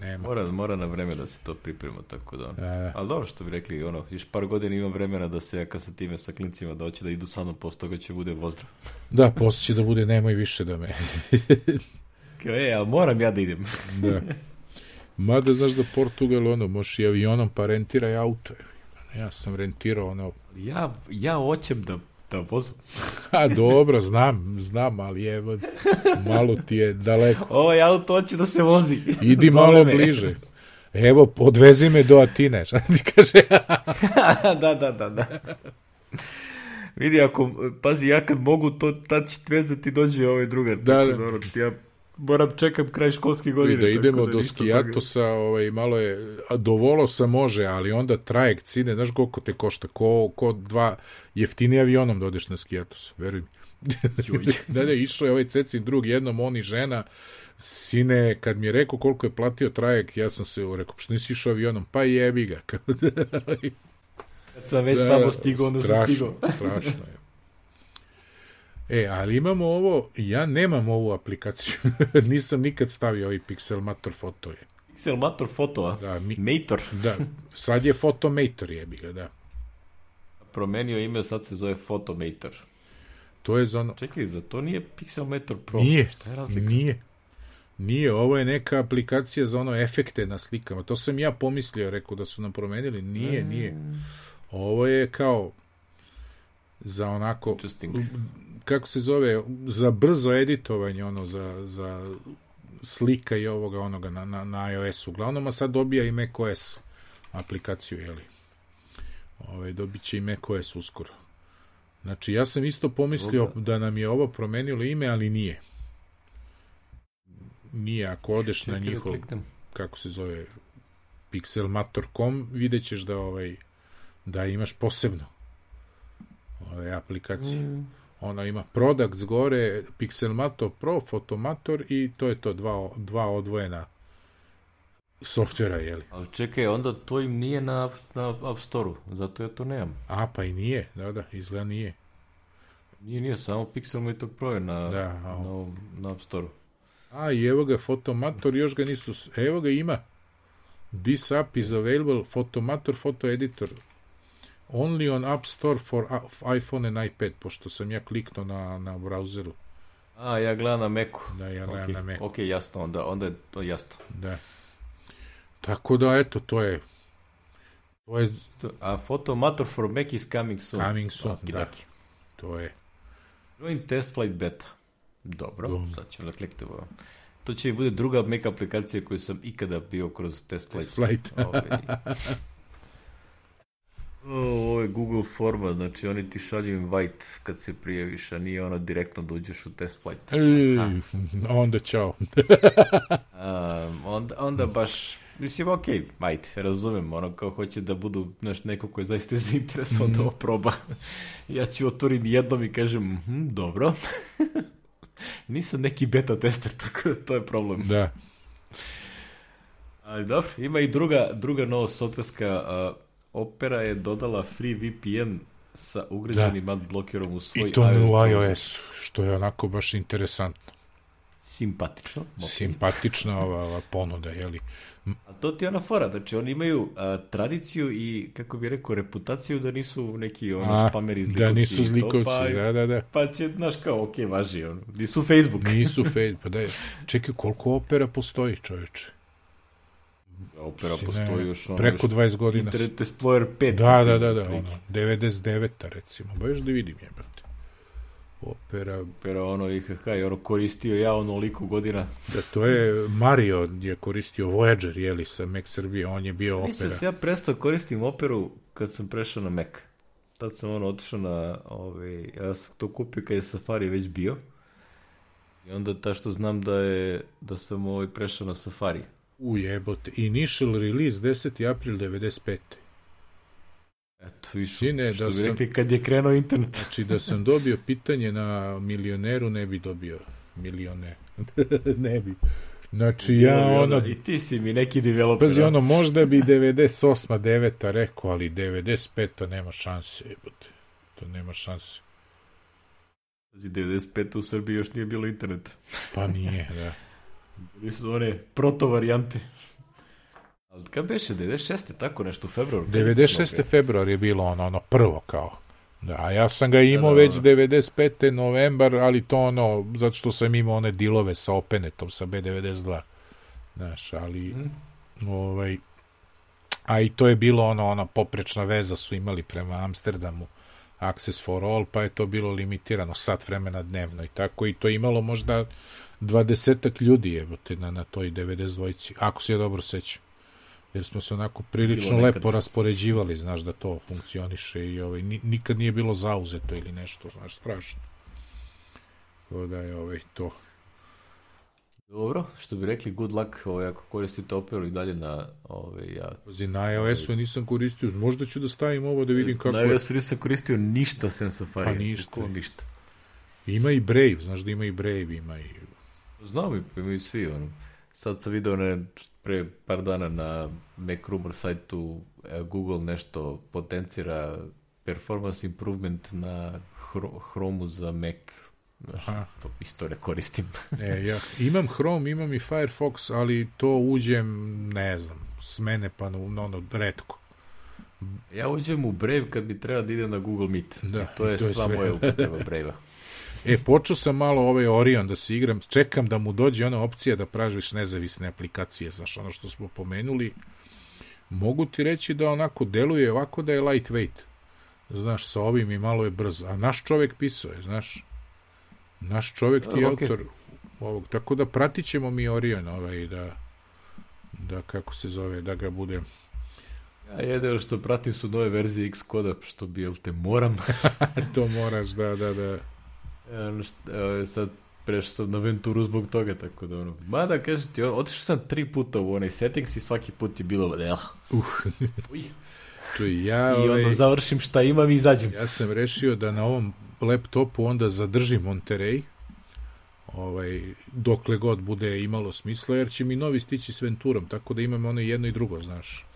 Nema. Mora, mora na vreme da se to priprema, tako da... Da, da. Ali dobro što bi rekli, ono, još par godina imam vremena da se kad sa time sa klincima da hoće da idu sa mnom, posle toga će bude vozdrav. Da, posle će da bude nemoj više da me... Kao, e, ali moram ja da idem. da. Mada, znaš da Portugal, ono, možeš i avionom pa rentiraj auto. Ja sam rentirao, ono... ja, ja hoćem da, da vozim. A, dobro, znam, znam, ali evo, malo ti je daleko. Ovaj auto hoće da se vozi. Idi Zove malo me. bliže. Evo, podvezi me do Atine, šta ti kaže? da, da, da, da. Vidi, ako, pazi, ja kad mogu, to, tad će vezati dođe ovaj drugar. Da, da. Dobro, ja moram čekam kraj školske I godine. da idemo tako do. Skijatosa, ovaj, malo je, a do Volosa može, ali onda trajekt sine, znaš koliko te košta, ko, ko dva, jeftinije avionom da odeš na Skijatos, veruj mi. Da, da, išao je ovaj cecin drug, jednom on i žena, sine, kad mi je rekao koliko je platio trajekt, ja sam se rekao, što nisi išao avionom, pa jebi ga. Kad sam već Da, tamo stigao, onda sam strašno, stigao. strašno je. E, ali imamo ovo, ja nemam ovu aplikaciju, nisam nikad stavio ovaj Pixelmator foto je. Pixelmator foto, a? Da, mi, Mator. da, sad je Photomator jebi ga, da. Promenio ime, sad se zove Photomator. To je za ono, Čekaj, za to nije Pixelmator Pro. nije, Šta je razlika? nije. Nije, ovo je neka aplikacija za ono efekte na slikama. To sam ja pomislio, rekao da su nam promenili. Nije, nije. Ovo je kao za onako. Kako se zove, za brzo editovanje, ono, za, za slika i ovoga, onoga na, na, na iOS-u. Uglavnom, a sad dobija i macOS aplikaciju, jeli? Ove, dobit će i macOS uskoro. Znači, ja sam isto pomislio Dobro. da nam je ovo promenilo ime, ali nije. Nije, ako odeš na Čekaj da njihov, kako se zove, pixelmator.com, vidjet ćeš da, ovaj, da imaš posebno ove aplikacije. Mm. Ona ima products gore, Pixelmator Pro, Photomator i to je to, dva, dva odvojena softvera, jeli? Ali čekaj, onda to im nije na, na App Store-u, zato ja to nemam. A, pa i nije, da, da, izgleda nije. Nije, nije, samo Pixelmator Pro je na, Da, na, a- na App Store-u. A, i evo ga Photomator, još ga nisu, evo ga ima. This app is available, Photomator Photo Editor, only on App Store for iPhone and iPad, pošto sam ja kliknuo na, na browseru. A, ja gledam na Macu. Da, ja gledam Ok, na Macu. Ok, jasno, onda, onda je to jasno. Da. Tako da, eto, to je to je, A Photomator for Mac is coming soon. Coming soon, Oki da. doki. to je. Join test flight beta. Dobro, Dobro. sad ćemo da kliknemo. To će mi bude druga Mac aplikacija koju sam ikada bio kroz test flight. Test flight. Ovaj. Ovo je Google forma, znači oni ti šalju invite kad se prijaviš, a nije ono direktno da uđeš u test flight. E, onda čao. Um, onda, onda baš, mislim, ok, ajde, razumem, ono kao hoće da budu znaš, neko ko je zaista zainteresovan da ovo proba. ja ću otvorim jednom i kažem, mhm, dobro. Nisam neki beta tester, tako da to je problem. Da. Ali dobro, ima i druga, druga nova softverska uh, Opera je dodala free VPN sa ugrađenim adblockerom u svoj I to u iOS, što je onako baš interesantno. Simpatično. ok. Simpatična ova, ova ponuda, jeli? A to ti je ona fora, znači oni imaju a, tradiciju i, kako bi rekao, reputaciju da nisu neki ono, A, spameri zlikovci. da nisu to, zlikovci, pa, da, da, da. Pa će, znaš kao, ok, važi, ono, nisu Facebook. Nisu fade, pa da je. Čekaj, koliko opera postoji, čoveče? Opera Mislim, postoji još ono, preko još 20 godina. Internet Explorer 5. Da, da, da, da, ono, 99 recimo, baš da vidim jebate. Opera, Opera, ono, IHH, i ono, koristio ja onoliko godina. da to je Mario je koristio Voyager, jeli, sa Mac Srbije, on je bio opera. Mislim se ja prestao koristim operu kad sam prešao na Mac. Tad sam ono otišao na, ovaj, ja sam to kupio kad je Safari već bio. I onda ta što znam da je, da sam ovaj prešao na Safari. U jebote, initial release 10. april 95. Eto, više, Sine, što da bi sam- rekli kad je krenuo internet. Znači da sam dobio pitanje na milioneru, ne bi dobio milione. ne bi. Znači ja ono, I ti si mi neki developer. pazi ono, možda bi 98. 9. rekao, ali 95. nema šanse, jebote. To nema šanse. Pazi, 95. u Srbiji još nije bilo interneta. Pa nije, da. Bili su one proto varijante. Ali kad beše, 96. tako nešto, u februaru? 96. februar je bilo ono, ono prvo kao. Da, a ja sam ga imao da, da, već 95. novembar, ali to ono, zato što sam imao one dilove sa Openetom, sa B92. Znaš, ali, mm. ovaj, a i to je bilo ono, ona poprečna veza su imali prema Amsterdamu, Access for All, pa je to bilo limitirano, sat vremena dnevno i tako, i to imalo možda dvadesetak ljudi, evo te, na, na toj 92. Ako se ja dobro sećam jer smo se onako prilično lepo raspoređivali, znaš da to funkcioniše i ovaj, nikad nije bilo zauzeto ili nešto, znaš, strašno. Tako da je ovaj, to. Dobro, što bi rekli, good luck ovaj, ako koristite Opera i dalje na... Ovaj, ja, Pazi, na iOS-u nisam koristio, možda ću da stavim ovo da vidim kako... Na iOS-u nisam koristio ništa sem Safari. Pa ništa. ništa. Ima i Brave, znaš da ima i Brave, ima i... Znam, i svi, ono. Sad sam video ne, pre par dana na Mac Rumor sajtu e, Google nešto potencira performance improvement na Chrome za Mac. Znaš, to isto ne koristim. e, ja imam Chrome, imam i Firefox, ali to uđem, ne znam, s mene pa na ono, redko. Ja uđem u Brave kad bi treba da idem na Google Meet. Da, I to je, to je sva sve. moja upotreba Brave-a. E, počeo sam malo ovaj Orion da se igram, čekam da mu dođe ona opcija da pražiš nezavisne aplikacije, znaš, ono što smo pomenuli. Mogu ti reći da onako deluje ovako da je lightweight. Znaš, sa ovim i malo je brzo. A naš čovek pisao je, znaš. Naš čovek ti je okay. autor ovog. Tako da pratit ćemo mi Orion ovaj, da, da kako se zove, da ga bude Ja jedino što pratim su nove verzije X-koda, što bi, jel te, moram. to moraš, da, da, da. Ono što, sad prešao sam na Venturu zbog toga, tako da ono, mada kažem ti, otišao sam tri puta u onaj settings i svaki put je bilo, eh, uh, Uj. Čuj, ja, I ovaj, onda završim šta imam i izađem. Ja sam rešio da na ovom laptopu onda zadržim Monterey, ovaj, dokle god bude imalo smisla, jer će mi novi stići s Venturom, tako da imam ono jedno i drugo, znaš.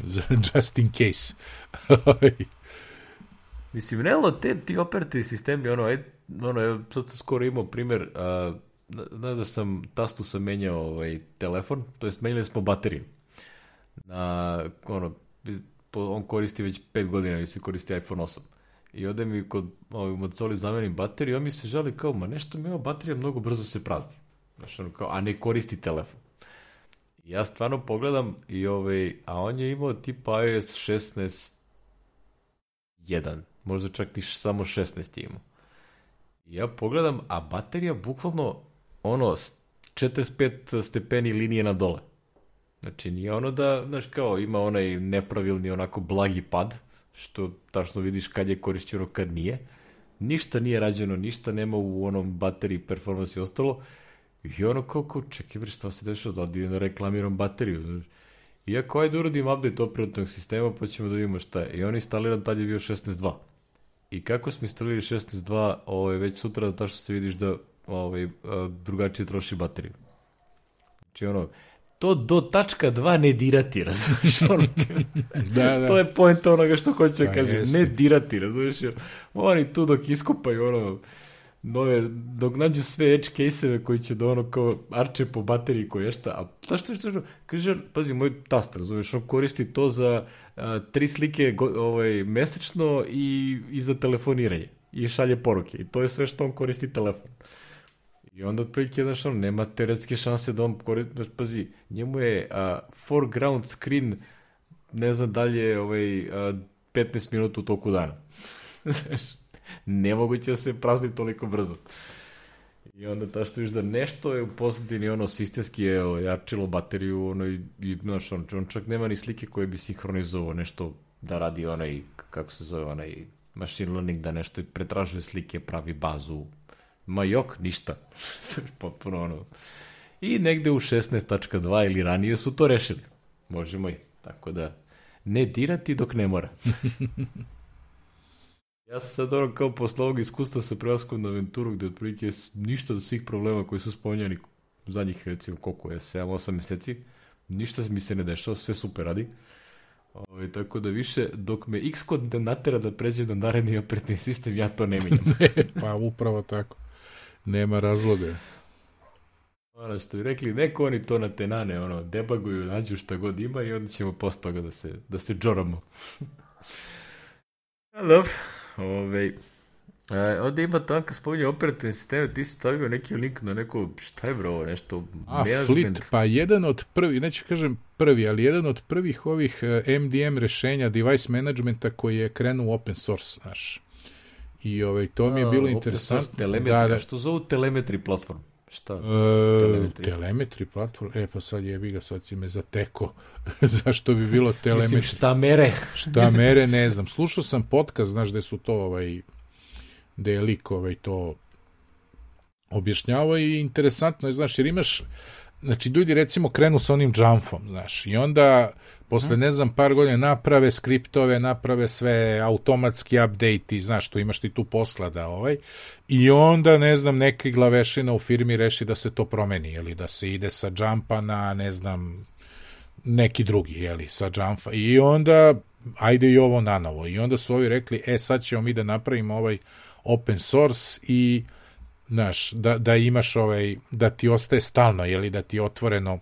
Just in case. Ovaj. Mislim, realno, te, ti operativni sistemi, ono, aj, ono, ja sad sam skoro imao primjer, a, znaš da sam, tastu sam menjao ovaj, telefon, to jest menjali smo bateriju. Na, ono, on koristi već 5 godina i se koristi iPhone 8. I ode mi kod ovaj, Mozoli zamenim bateriju, on mi se žali kao, ma nešto mi ova baterija mnogo brzo se prazni. Znaš, ono, kao, a ne koristi telefon. I ja stvarno pogledam i ovaj, a on je imao tipa iOS 16 1, možda čak ti samo 16 imao ja pogledam, a baterija bukvalno ono 45 stepeni linije na dole. Znači nije ono da, znaš kao, ima onaj nepravilni onako blagi pad, što tačno vidiš kad je korišćeno, kad nije. Ništa nije rađeno, ništa nema u onom bateriji performance i ostalo. I ono kao, kao čekaj bre, šta se dešava, da idem da reklamiram bateriju. Znaš. Iako ajde uradim update operativnog sistema, pa ćemo da vidimo šta je. I on instaliran, tad je bio 16.2. I kako smo instalirali 16.2, ovaj, već sutra da tačno se vidiš da ovaj, drugačije troši bateriju. Znači ono, to do tačka 2 ne dirati, razumiješ? Ono, da, da. To je point onoga što hoće da kaže, ne dirati, razumiješ? Oni tu dok iskupaju ono, nove, dok nađu sve edge case-eve koji će da ono kao arče po bateriji koje šta, a šta što je što, kaže, pazi, moj tast, razumiješ, on koristi to za a, tri slike go, ovaj, mesečno i, i za telefoniranje i šalje poruke i to je sve što on koristi telefon. I onda otprilike, znaš, on nema teoretske šanse da on koristi, pazi, njemu je a, foreground screen, ne znam dalje, ovaj, a, 15 minuta u toku dana. znaš, nemoguće da se prazni toliko brzo. I onda ta što viš da nešto je u pozadini ono sistemski je jačilo bateriju ono i, i znaš, on, on čak nema ni slike koje bi sinhronizovao nešto da radi onaj, kako se zove, onaj machine learning da nešto pretražuje slike, pravi bazu. Ma jok, ništa. Potpuno ono. I negde u 16.2 ili ranije su to rešili. Možemo i. Tako da, ne dirati dok ne mora. Ja sam sad ono kao posle ovog iskustva sa prelaskom na Venturu gde otprilike ništa od svih problema koji su spomenjani zadnjih recimo koliko je 7-8 meseci, ništa mi se ne dešava, sve super radi. Ove, ovaj, tako da više, dok me X kod da natera da pređem na naredni operativni sistem, ja to ne menjam. pa upravo tako. Nema razloga. Ono što bi rekli, neko oni to na tenane, ono, debaguju, nađu šta god ima i onda ćemo posle toga da se, da se džoramo. Dobro, ovej, E, ovde ima tanka spominje operativne sisteme, ti si stavio neki link na neko, šta je bro, nešto A, Flit, pa jedan od prvi, neću kažem prvi, ali jedan od prvih ovih MDM rešenja device managementa koji je krenuo open source, znaš. I ovaj, to mi je bilo A, interesantno. Da, da. Što zovu telemetri platform? Šta? E, telemetri. telemetri platform? E, pa sad jebi ga, sad si me zateko. Zašto bi bilo telemetri? Mislim, šta mere? šta mere, ne znam. Slušao sam podcast, znaš, gde su to ovaj, gde je lik ovaj, to objašnjavao i interesantno je, znaš, jer imaš, znači ljudi recimo krenu sa onim jumfom, znaš, i onda posle ne znam par godina naprave skriptove, naprave sve automatski update znaš, tu imaš ti tu posla da ovaj, i onda ne znam neki glavešina u firmi reši da se to promeni, ili da se ide sa jumpa na ne znam neki drugi, jeli, sa jumpa, i onda ajde i ovo na novo, i onda su ovi rekli, e sad ćemo mi da napravimo ovaj open source i znaš, da, da imaš ovaj, da ti ostaje stalno, jeli, da ti otvoreno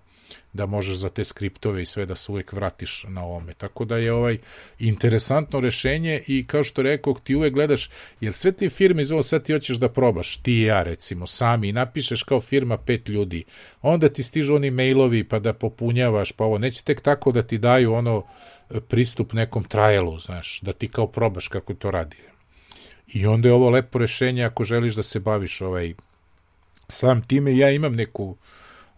da možeš za te skriptove i sve da se uvek vratiš na ovome. Tako da je ovaj interesantno rešenje i kao što rekao, ti uvek gledaš, jer sve te firme iz ovo sad ti hoćeš da probaš, ti i ja recimo, sami, napišeš kao firma pet ljudi, onda ti stižu oni mailovi pa da popunjavaš, pa ovo, neće tek tako da ti daju ono pristup nekom trialu, znaš, da ti kao probaš kako to radi. I onda je ovo lepo rešenje ako želiš da se baviš ovaj sam time. Ja imam neku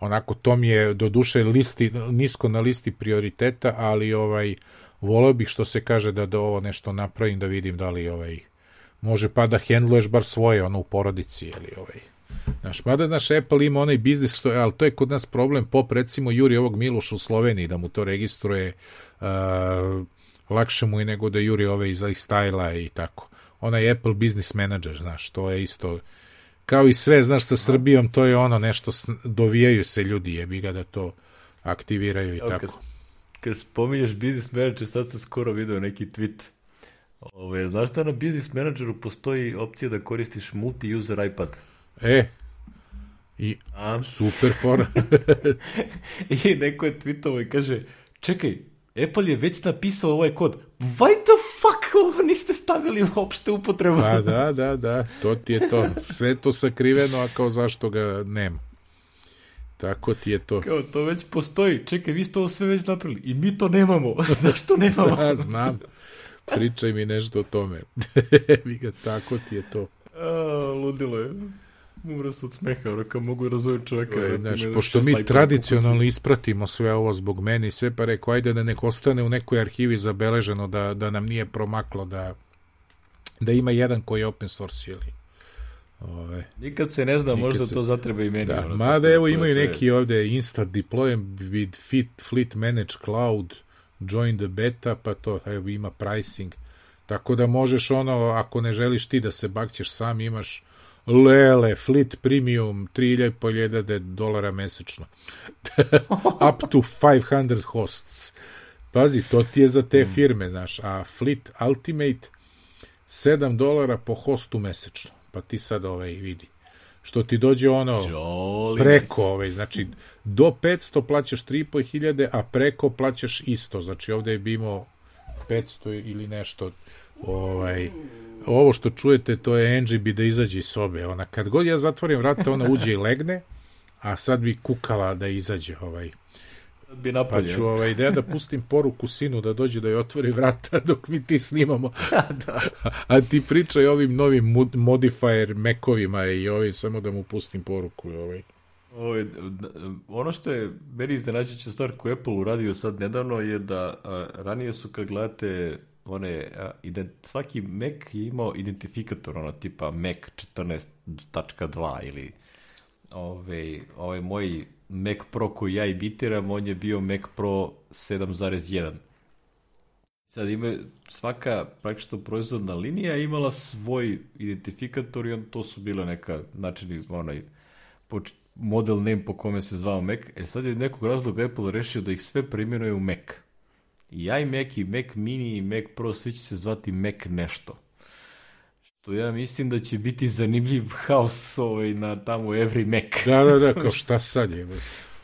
onako to mi je do duše listi, nisko na listi prioriteta, ali ovaj voleo bih što se kaže da do ovo nešto napravim da vidim da li ovaj može pa da hendluješ bar svoje ono u porodici ili ovaj Znaš, mada naš Apple ima onaj biznis, što, ali to je kod nas problem, pop recimo juri ovog Miloša u Sloveniji da mu to registruje uh, lakše mu je nego da juri ove iz lifestyle i tako onaj Apple Business Manager, znaš, to je isto kao i sve, znaš, sa Srbijom, to je ono nešto, dovijaju se ljudi, jebi ga da to aktiviraju i Evo, tako. Kad, kad spominješ Business Manager, sad sam skoro video neki tweet. Ove, znaš da na Business Manageru postoji opcija da koristiš multi-user iPad? E, i A? super fora. I neko je tweetovao i kaže, čekaj, Apple je već napisao ovaj kod. Why the fuck ovo niste stavili uopšte upotrebu? Pa da, da, da, to ti je to. Sve to sakriveno, a kao zašto ga nema. Tako ti je to. Kao to već postoji. Čekaj, vi ste ovo sve već napravili. I mi to nemamo. Zašto nemamo? da, znam. Pričaj mi nešto o tome. Tako ti je to. A, ludilo je. Umro se od smeha, ono kao mogu razumjeti čovjeka. Je, znaš, pošto mi tradicionalno ispratimo sve ovo zbog meni i sve, pa rekao, ajde da nek ostane u nekoj arhivi zabeleženo da, da nam nije promaklo da, da ima jedan koji je open source ili Ove. Nikad se ne zna, možda se... to zatreba i meni. Da, ono, mada evo imaju sve... neki ovde instant deploy with fit, fleet manage cloud, join the beta, pa to evo, ima pricing. Tako da možeš ono, ako ne želiš ti da se bakćeš sam, imaš Lele, Fleet Premium, 3500 dolara mesečno. Up to 500 hosts. Pazi, to ti je za te mm. firme, znaš, a Fleet Ultimate 7 dolara po hostu mesečno. Pa ti sad ovaj vidi. Što ti dođe ono Jolines. preko, ovaj, znači do 500 plaćaš 3500, a preko plaćaš isto. Znači ovde je bi imao 500 ili nešto ovaj ovo što čujete, to je Angie bi da izađe iz sobe. Ona, kad god ja zatvorim vrata, ona uđe i legne, a sad bi kukala da izađe ovaj. Bi napolje. Pa ću ovaj, ideja da pustim poruku sinu da dođe da joj otvori vrata dok mi ti snimamo. da. A ti pričaj ovim novim modifier mekovima i ovim, samo da mu pustim poruku. Ovaj. Ovo, ono što je meni iznenađujuća stvar koju Apple uradio sad nedavno je da a, ranije su kad gledate one, ident, svaki Mac je imao identifikator, ono, tipa Mac 14.2 ili ove, ovaj moj Mac Pro koji ja imitiram, on je bio Mac Pro 7.1. Sad ima svaka praktično proizvodna linija imala svoj identifikator i on, to su bile neka načini, onaj, model name po kome se zvao Mac. E sad je nekog razloga Apple rešio da ih sve preimenuje u Mac. I iMac i Mac Mini i Mac Pro svi će se zvati Mac nešto. To ja mislim da će biti zanimljiv haos ovaj, na tamo Every Mac. Da, da, da, kao šta sad je?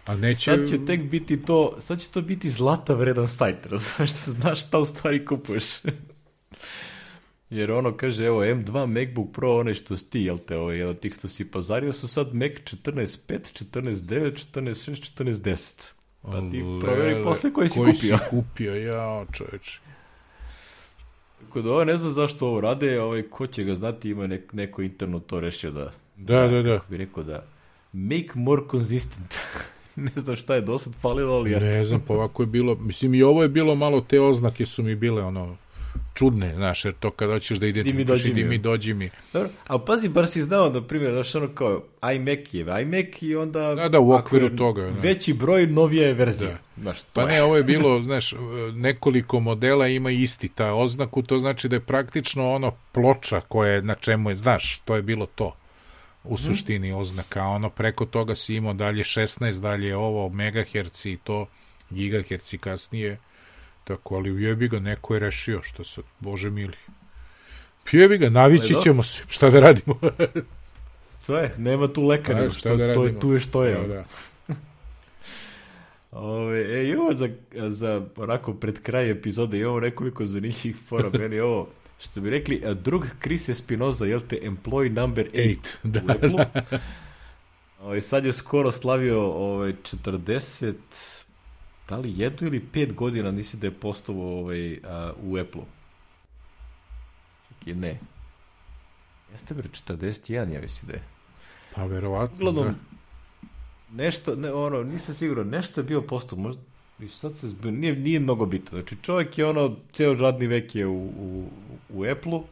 A neće... Sad će tek biti to, sad će to biti zlata vredan sajt, razumeš, da znaš šta u stvari kupuješ. Jer ono kaže, evo, M2 MacBook Pro, onaj što si ti, jel te, ovaj, jedan od tih što si pazario, su sad Mac 14.5, 14.9, 14.6, 14.10. Pa ti proveri posle koji si koji kupio. si kupio, ja, čoveč. Tako da ovo ne znam zašto ovo rade, ovaj, ko će ga znati, ima nek, neko interno to rešio da, Da, da, da. kako bi rekao da, make more consistent. ne znam šta je do sad falilo, ali ja Ne znam, pa ovako je bilo, mislim i ovo je bilo malo, te oznake su mi bile ono, čudne, znaš, jer to kada hoćeš da identifikuješ dođi i di mi. dođi mi. Dobro, ali pazi, bar si znao, na primjer, znaš ono kao iMac je iMac i onda... Da, da, u okviru je toga, da. Veći broj, novija je verzija. Da. Znaš, to Pa je. ne, ovo je bilo, znaš, nekoliko modela ima isti ta oznaku, to znači da je praktično ono ploča koja je na čemu je, znaš, to je bilo to u suštini oznaka, a ono preko toga si imao dalje 16, dalje ovo, megaherci i to, gigaherci kasnije, tako, ali jebi ga, neko je rešio, što se, bože mili. Jebi ga, navići je ćemo se, šta da radimo? To je, nema tu leka, A, šta što, da to je, radimo? tu je što je. Da, da. Ove, e, imamo za, za onako pred kraj epizode imamo nekoliko zanimljivih fora. Meni ovo, što bi rekli, a drug Chris Espinoza, jel te, employee number 8 Eight, da, u Apple. Ovaj, sad je skoro slavio ovaj, 40, da li jednu ili pet godina nisi da je postavio ovaj, a, u Apple-u. Čekaj, ne. Jeste bre 41, ja mislim da je. Pa verovatno, Uglavnom, da. nešto, ne, ono, nisam siguran, nešto je bio postao, možda, viš, sad se zbio, nije, nije mnogo bitno. Znači, čovjek je ono, ceo radni vek je u, u, u Apple-u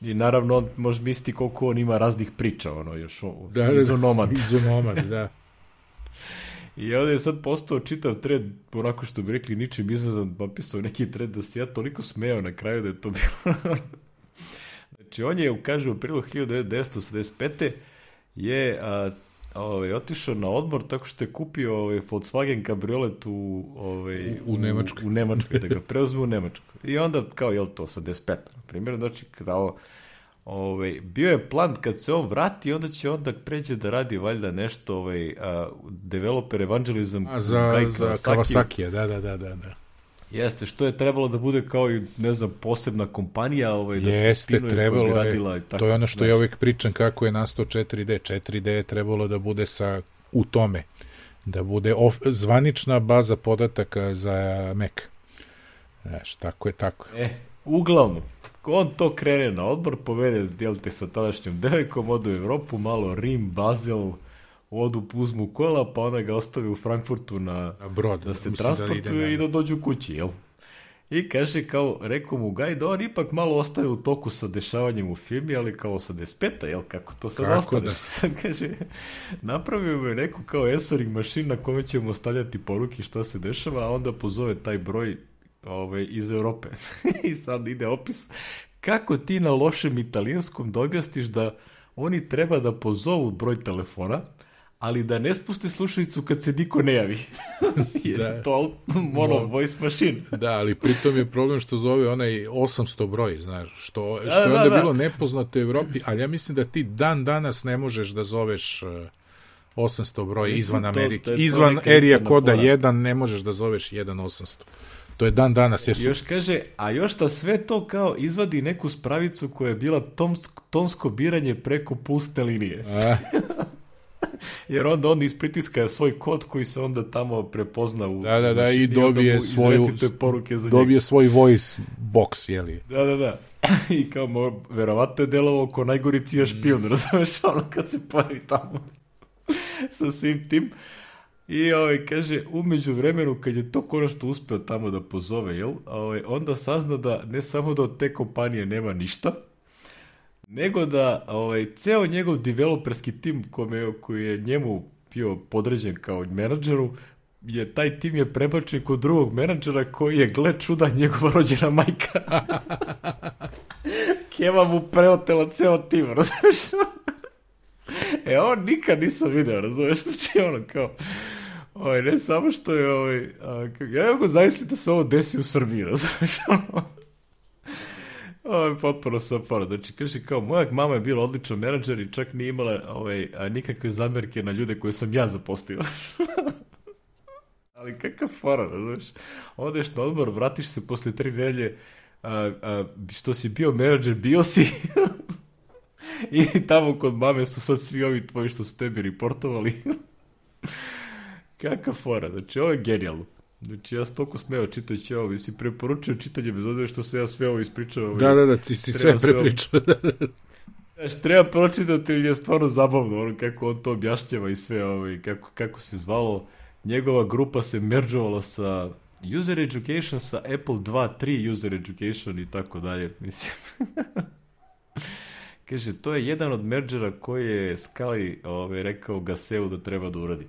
i naravno on može misliti koliko on ima raznih priča, ono, još Da, da, da. izonomad. Izonomad, da. I ovdje je sad postao čitav tred, onako što bi rekli, ničim izazvan, napisao neki tred da se ja toliko smeo na kraju da je to bilo... znači, on je, kaže, u prilu 1985. je a, ovaj, otišao na odmor tako što je kupio ovaj, Volkswagen kabriolet u, ovaj, U- u Nemačkoj. U, Nemačkoj, da ga preuzme u Nemačkoj. I onda, kao, jel to, 85. na primjer, znači, kao, Ovaj, bio je plan kad se on vrati, onda će onda pređe da radi valjda nešto ovaj, a, developer evangelizam A za, za Kawasaki. Da, da, da, da. da. Jeste, što je trebalo da bude kao i, ne znam, posebna kompanija ovaj, da se Jeste, koja trebalo bi je, radila i tako. to je ono što ja uvijek pričam kako je nastao 4D. 4D je trebalo da bude sa, u tome, da bude of, zvanična baza podataka za Mac. Znaš, tako je, tako. je. E, uglavnom, on to krene na odbor, povede, dijelite sa tadašnjom devojkom, odu u Evropu, malo Rim, Basel, odu, uzmu kola, pa ona ga ostave u Frankfurtu na, Na brod. da se mislim transportuju ide i da dođu kući, jel? I kaže kao, rekao mu Gaj da on ipak malo ostaje u toku sa dešavanjem u firmi, ali kao sa despeta, jel? Kako to sad Kako ostaneš? da? Sad kaže, napravio mu je neku kao answering mašin na kome ćemo ostavljati poruke šta se dešava, a onda pozove taj broj ovaj, iz Europe. I sad ide opis kako ti na lošem italijanskom da objasniš da oni treba da pozovu broj telefona, ali da ne spuste slušalicu kad se niko ne javi. Jer Da. to mono Mo- voice machine. Da, ali pritom je problem što zove onaj 800 broj, znaš, što, što Da, je da, onda da. bilo nepoznato u Evropi, ali ja mislim da ti dan danas ne možeš da zoveš uh, 800 broj Mislim, izvan to- Amerike. to izvan erija koda fora. 1 ne možeš da zoveš 1800. To je dan danas, jer su... Još kaže, a još da sve to kao izvadi neku spravicu koja je bila tonsko, tonsko biranje preko pulsne linije. A, Jer onda on ispritiska svoj kod koji se onda tamo prepozna u Da, da, da, mašini i dobije svoju- poruke za njega. dobije svoj voice box, jeli? Da, da, da. I kao, mo, verovatno je delovao ko najgori cija špijun, razumeš, ono kad se pojavi tamo sa svim tim. I ovaj, kaže, umeđu vremenu, kad je to konačno uspeo tamo da pozove, jel, ovaj, onda sazna da ne samo da od te kompanije nema ništa, nego da ovaj, ceo njegov developerski tim kome, koji je njemu bio podređen kao menadžeru, je taj tim je prebačen kod drugog menadžera koji je, gle čuda, njegova rođena majka. Keva mu preotela ceo tim, razumeš? e, ovo nikad nisam video, razumeš? Znači, ono, kao, ovaj, ne samo što je, ovaj, a, ja ne mogu zamisliti da se ovo desi u Srbiji, razumeš? Ono, Ovo potpuno sapora. Znači, kaže kao, moja mama je bila odličan menadžer i čak nije imala ovaj, nikakve zamerke na ljude koje sam ja zapostio. Ali kakav fora, razumiješ? Odeš na odmor, vratiš se posle tri nelje, a, a, što si bio menadžer, bio si. I tamo kod mame su sad svi ovi tvoji što su tebi reportovali. Kakav fora, znači ovo je genijalno. Znači ja sam toliko smeo čitajući ovo, si preporučio čitanje bez odre što se ja sve ovo ispričao. Ovaj, Da, da, da, ti si sve prepričao. Znaš, treba pročitati ili je stvarno zabavno, ono kako on to objašnjava i sve, ovaj, kako, kako se zvalo. Njegova grupa se meržovala sa User Education sa Apple 2, 3 User Education i tako dalje, mislim. Kaže, to je jedan od merđera koji je Skali ovaj, rekao Gaseu da treba da uradi.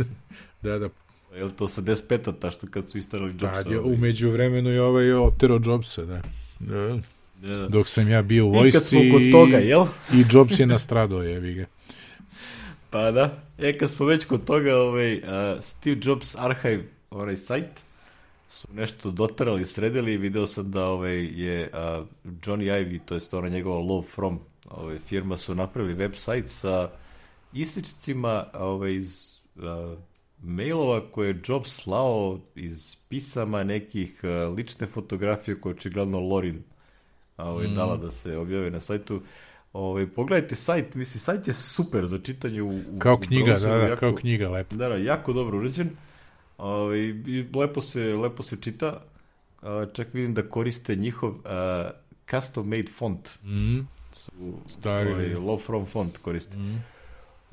da, da. Je li to sa 10 ta što kad su istarali Jobsa? Pa, umeđu vremenu je ovaj otero Jobsa, da. da. Da. Dok sam ja bio u vojsci I kad smo kod toga, jel? i Jobs je nastradao, jevi ga. Pa da. E, kad smo već kod toga, ovaj, uh, Steve Jobs Archive, onaj sajt, su nešto dotarali, sredili i video sam da ovaj, je uh, Johnny Ive, to je ona njegova Love From ovaj, firma, su napravili web sajt sa isečcima ovaj, iz uh, mailova koje je Jobs slao iz pisama nekih uh, lične fotografije koje očigledno Lorin ovaj, mm. dala da se objave na sajtu. Ovaj, pogledajte sajt, misli, sajt je super za čitanje u, u Kao knjiga, u da, da, jako, kao knjiga, lepo. Da, da, jako dobro urađen. Ovaj, I lepo se, lepo se čita. A, čak vidim da koriste njihov a, custom made font. Mm. Su, Stari. ovaj, low from font koriste. Mm.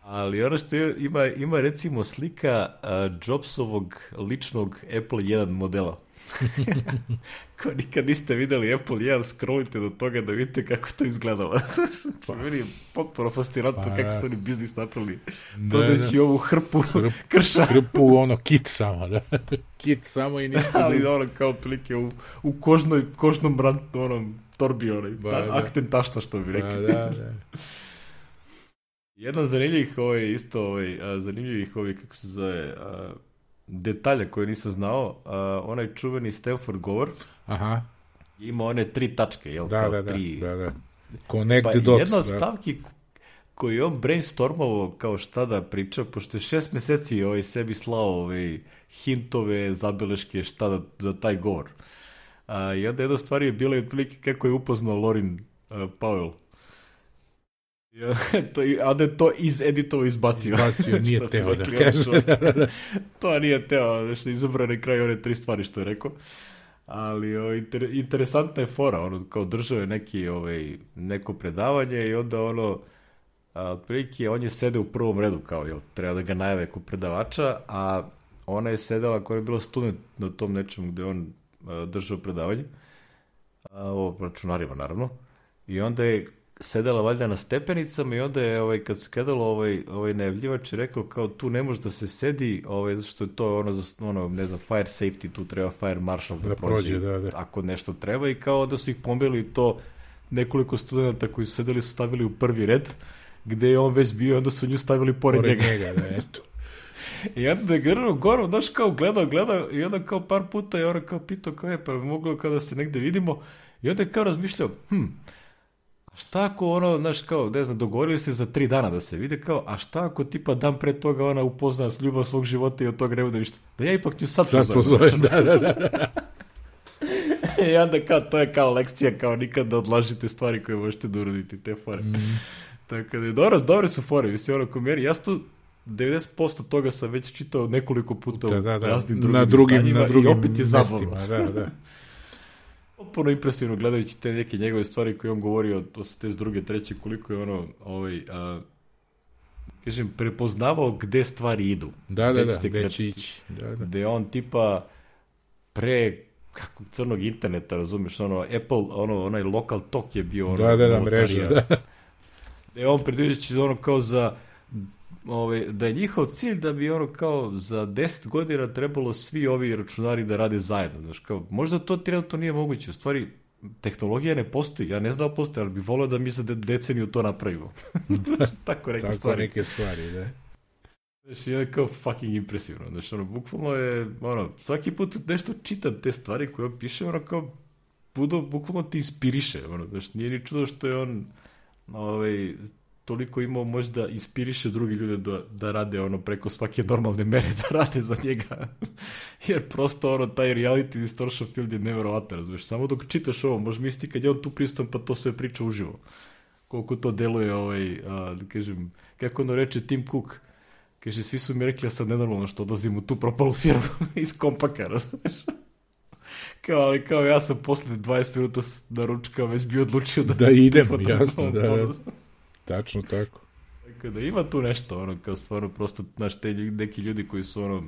Ali ono što je, ima, ima recimo slika a, Jobsovog ličnog Apple 1 modela. Ko nikad niste videli Apple 1, scrollite do toga da vidite kako to izgledalo. pa meni je potpuno fascinantno Pa, kako da. su oni biznis napravili. Da, Doneći ovu hrpu Hrp- krša. Krpu, ono, kit samo, da. kit samo i ništa Ali ono kao otprilike u, u kožnoj, kožnom rantu, onom torbi onaj, Ba, ta, da. akten tašta što bi Da, rekli. da, da. Jedan od zanimljivih, ovaj, isto, ovaj, a, zanimljivih, ovaj, kako se zove, a, detalja koje nisam znao, a, onaj čuveni Stanford govor, Aha, ima one tri tačke, jel? da, kao da, da, tri... da, da. Connect Pa the dots. jedna od da. stavki koji je on brainstormovao kao šta da priča, pošto je šest meseci ovaj sebi slao ovaj, hintove, zabeleške, šta da, za taj govor. A, I onda jedna stvar je bila otprilike kako je upoznao Lorin uh, Powell. I onda to, i onda je to iz editovo izbacio. Izbacio, nije teo da kaže. to nije teo, što je izabrao na kraju one tri stvari što je rekao. Ali o, inter, interesantna je fora, ono, kao držao je neki, ovaj, neko predavanje i onda ono, a, otprilike on je sede u prvom redu, kao, jel, treba da ga najave kao predavača, a ona je sedela, koja je bila student na tom nečemu gde on a, držao predavanje, o računarima, naravno, i onda je sedela valjda na stepenicama i onda je ovaj kad se kedalo ovaj ovaj najavljivač je rekao kao tu ne može da se sedi ovaj zato što je to ono ono ne znam fire safety tu treba fire marshal da, Da prođe, prođe, da, da. ako nešto treba i kao da su ih pombili to nekoliko studenta koji su sedeli su stavili u prvi red gde je on već bio i onda su nju stavili pored, Pored njega. njega, da, eto. I onda je grnuo gore, znaš kao gledao, gledao i onda kao par puta je ona kao pitao kao je, pa bi moglo kao da se negde vidimo i onda je kao razmišljao, hm, šta ako ono, znaš kao, ne znam, dogovorili se za tri dana da se vide kao, a šta ako tipa dan pre toga ona upozna s ljubav svog života i od toga ne bude ništa. Da ja ipak nju sad, Sad pozovem. pozovem, da, da, da. I onda kao, to je kao lekcija, kao nikad da odlažite stvari koje možete da uradite, te fore. Mm. Tako da, je dobro, dobre su fore, mislim, ono, ko meni, ja sam tu 90% toga sam već čitao nekoliko puta Da, da, da. raznim drugim na drugim, na drugim i opet je zabavno. mestima, Da, da. Potpuno impresivno gledajući te neke njegove stvari koje on govorio od 82. treće, koliko je ono, ovaj, a, kažem, prepoznavao gde stvari idu. Da, da, da, gde će kretati. ići. Da, da. Gde on tipa pre kako crnog interneta, razumeš, ono, Apple, ono, onaj local talk je bio ono, Da, da, da, mreža, da. Da je on predviđajući ono kao za ovaj, da je njihov cilj da bi ono kao za 10 godina trebalo svi ovi računari da rade zajedno. Znaš, kao, možda to trenutno nije moguće. U stvari, tehnologija ne postoji. Ja ne znam da postoji, ali bih volio da mi za de deceniju to napravimo. Znaš, Tako neke Tako stvari. neke stvari, da. Znaš, je kao fucking impresivno. Znaš, ono, bukvalno je, ono, svaki put nešto čitam te stvari koje on piše, ono kao, budu, bukvalno ti inspiriše, ono, znaš, nije ni čudo što je on, ovaj, toliko imao možda inspiriše drugi ljude da, da rade ono preko svake normalne mere da rade za njega. Jer prosto ono, taj reality distortion field je neverovatan, razumiješ. Samo dok čitaš ovo, možeš misliti kad je on tu prisutan pa to sve priča uživo. Koliko to deluje, ovaj, a, da kažem, kako ono reče Tim Cook, kaže, svi su mi rekli ja sad nenormalno što odlazim u tu propalu firmu iz kompaka, razumiješ. kao, ali kao ja sam posle 20 minuta na ručka već bio odlučio da... Da idem, jasno, da, da. Tačno tako. Tako da ima tu nešto, ono, kao stvarno prosto, znaš, te neki ljudi koji su, ono,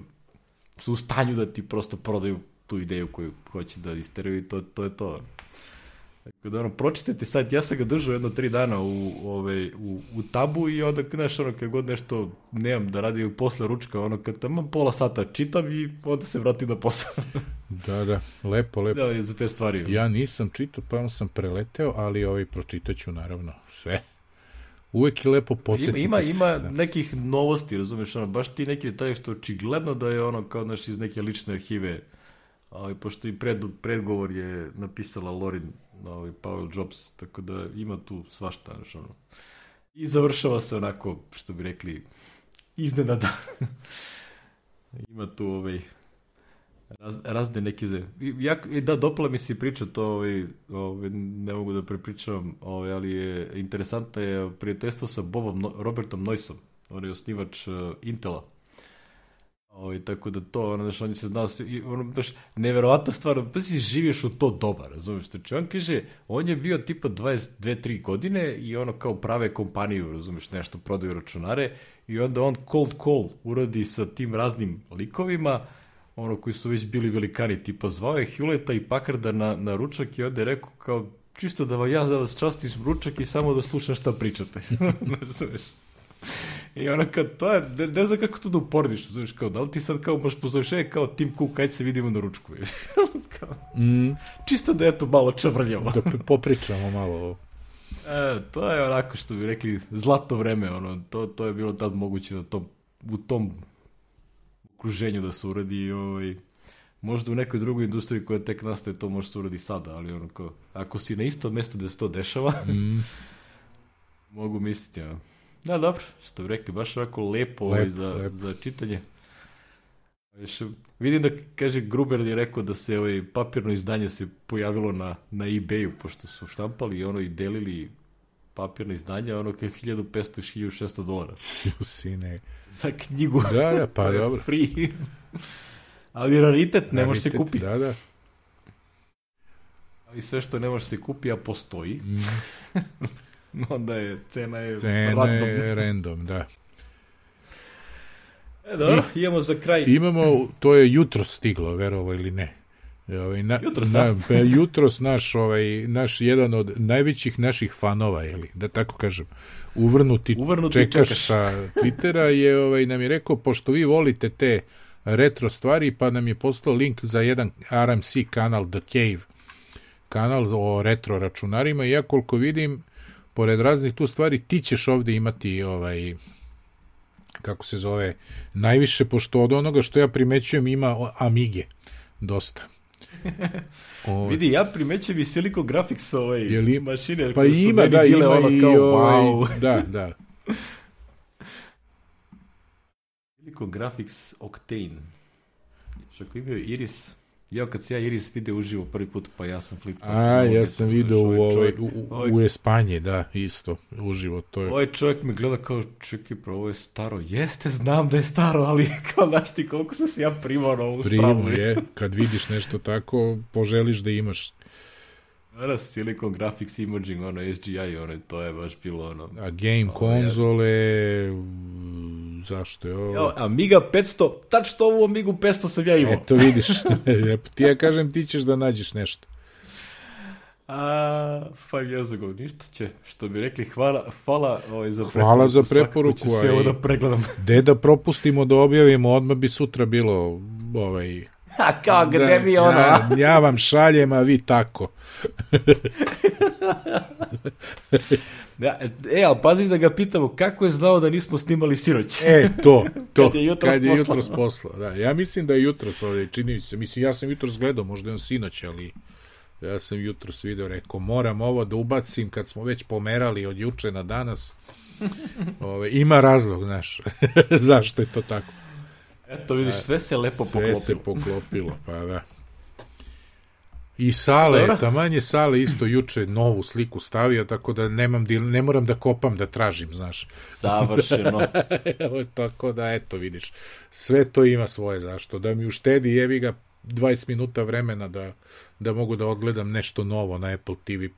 su u stanju da ti prosto prodaju tu ideju koju hoće da isteraju i to, to je to. Tako da, ono, pročitajte sad, ja sam ga držao jedno tri dana u, ove, u, u tabu i onda, znaš, ono, kad god nešto nemam da radim posle ručka, ono, kad tamo pola sata čitam i onda se vratim na posao. da, da, lepo, lepo. Da, za te stvari. Ja nisam čitao, pa sam preleteo, ali ovaj pročitaću, naravno, sve. Uvek je lepo podsjetiti Ima, ima, ima da. nekih novosti, razumeš, ono, baš ti neki detalje što očigledno da je ono kao naš iz neke lične arhive, ali pošto i pred, predgovor je napisala Lorin ovaj, Powell Jobs, tako da ima tu svašta, znaš, ono. I završava se onako, što bi rekli, iznenada. ima tu ovaj, Raz, razne neke ze... Ja, da, dopala mi se priča to, ovaj, ovaj, ne mogu da prepričavam, ovaj, ali je interesantno je prijateljstvo sa Bobom, no, Robertom Noisom, on je osnivač uh, Intela. Ovaj, tako da to, ono, znaš, on se znao, ono, znaš, neverovatna stvar, pa si živiš u to doba, razumiješ, znači on kaže, on je bio tipa 22-3 godine i ono kao prave kompaniju, razumiješ, nešto prodaju računare i onda on cold call uradi sa tim raznim likovima, ono koji su već bili velikani, tipa zvao je Hewletta i Packarda na, na ručak i onda je rekao kao, čisto da vam ja da vas častim ručak i samo da slušam šta pričate. Znaš, I ona kao, to je, ne, ne znam kako to da uporediš, znaš, kao, da li ti sad kao baš pozoveš, e, kao Tim Cook, ajde se vidimo na ručku. kao, mm. Čisto da je to malo čavrljavo. da popričamo malo E, to je onako što bi rekli zlato vreme, ono, to, to je bilo tad moguće da to, u tom okruženju da se uradi ovaj, možda u nekoj drugoj industriji koja tek nastaje to može se uradi sada, ali ono kao, ako si na istom mestu gde se to dešava, mm. mogu misliti, ja. Da, dobro, što bi rekli, baš ovako lepo, ovaj, lep, za, lep. za čitanje. Još, vidim da, kaže, Gruber je rekao da se ovaj papirno izdanje se pojavilo na, na ebayu, pošto su štampali i ono i delili papirna izdanja, ono kao 1500 1600 dolara. Sine. Za knjigu. Da, da, pa dobro. Free. Ali raritet, ne može se kupi. Da, da. I sve što ne može se kupi, a postoji. Mm. Onda je, cena je cena random. je random, da. E, dobro, I, imamo za kraj. Imamo, to je jutro stiglo, verovo ili ne. Ovaj, na, jutros, na, pa jutros naš, ovaj, naš jedan od najvećih naših fanova, jeli, da tako kažem, uvrnuti, uvrnuti čekaš, čekaš sa Twittera je ovaj, nam je rekao, pošto vi volite te retro stvari, pa nam je poslao link za jedan RMC kanal The Cave, kanal o retro računarima i ja koliko vidim, pored raznih tu stvari, ti ćeš ovde imati ovaj kako se zove, najviše, pošto od onoga što ja primećujem ima Amige, dosta. O... Vidi, ja primećem i Silicon Graphics ovaj li... mašine pa koje ima, da, bile ima ono kao ovaj, wow. Da, da. Silicon Graphics Octane. Što imaju Iris, Ja kad se ja Iris video uživo prvi put, pa ja sam flip. A, ja sam video u, ovaj, u, u, u Espanji, da, isto, uživo. To je. Ovaj čovjek me gleda kao, čekaj, bro, ovo je staro. Jeste, znam da je staro, ali kao, znaš ti, koliko sam se ja primao na ovu spravu. je, kad vidiš nešto tako, poželiš da imaš. Ono, Silicon Graphics Imaging, ono, SGI, ono, to je baš bilo, ono... A game konzole, ja zašto je ovo? Jo, Amiga 500, tačno ovu Amigu 500 sam ja imao. Eto vidiš, ti ja kažem ti ćeš da nađeš nešto. A, five years ago, ništa će, što bi rekli, hvala, hvala ovaj, za preporuku. Hvala za preporuku. Ću sve ovo da pregledam. De da propustimo da objavimo, odmah bi sutra bilo ovaj... A kao, gde da, mi ono? Ja, ja vam šaljem, a vi tako. Ja, e, ali pazi da ga pitamo, kako je znao da nismo snimali siroć? E, to, to. kad je jutros kad je jutros poslao. Da, ja mislim da je jutros ovdje, čini se. Mislim, ja sam jutros gledao, možda je on sinoć, ali Ja sam jutro video rekao, moram ovo da ubacim kad smo već pomerali od juče na danas. Ove, ima razlog, znaš, zašto je to tako. Eto, vidiš, sve se lepo Sve poklopilo. se poklopilo, pa da. I Sale, Dobro. taman je Sale isto juče novu sliku stavio, tako da nemam, ne moram da kopam da tražim, znaš. Savršeno. Evo, tako da, eto, vidiš, sve to ima svoje zašto. Da mi uštedi, jevi ga 20 minuta vremena da, da mogu da odgledam nešto novo na Apple TV.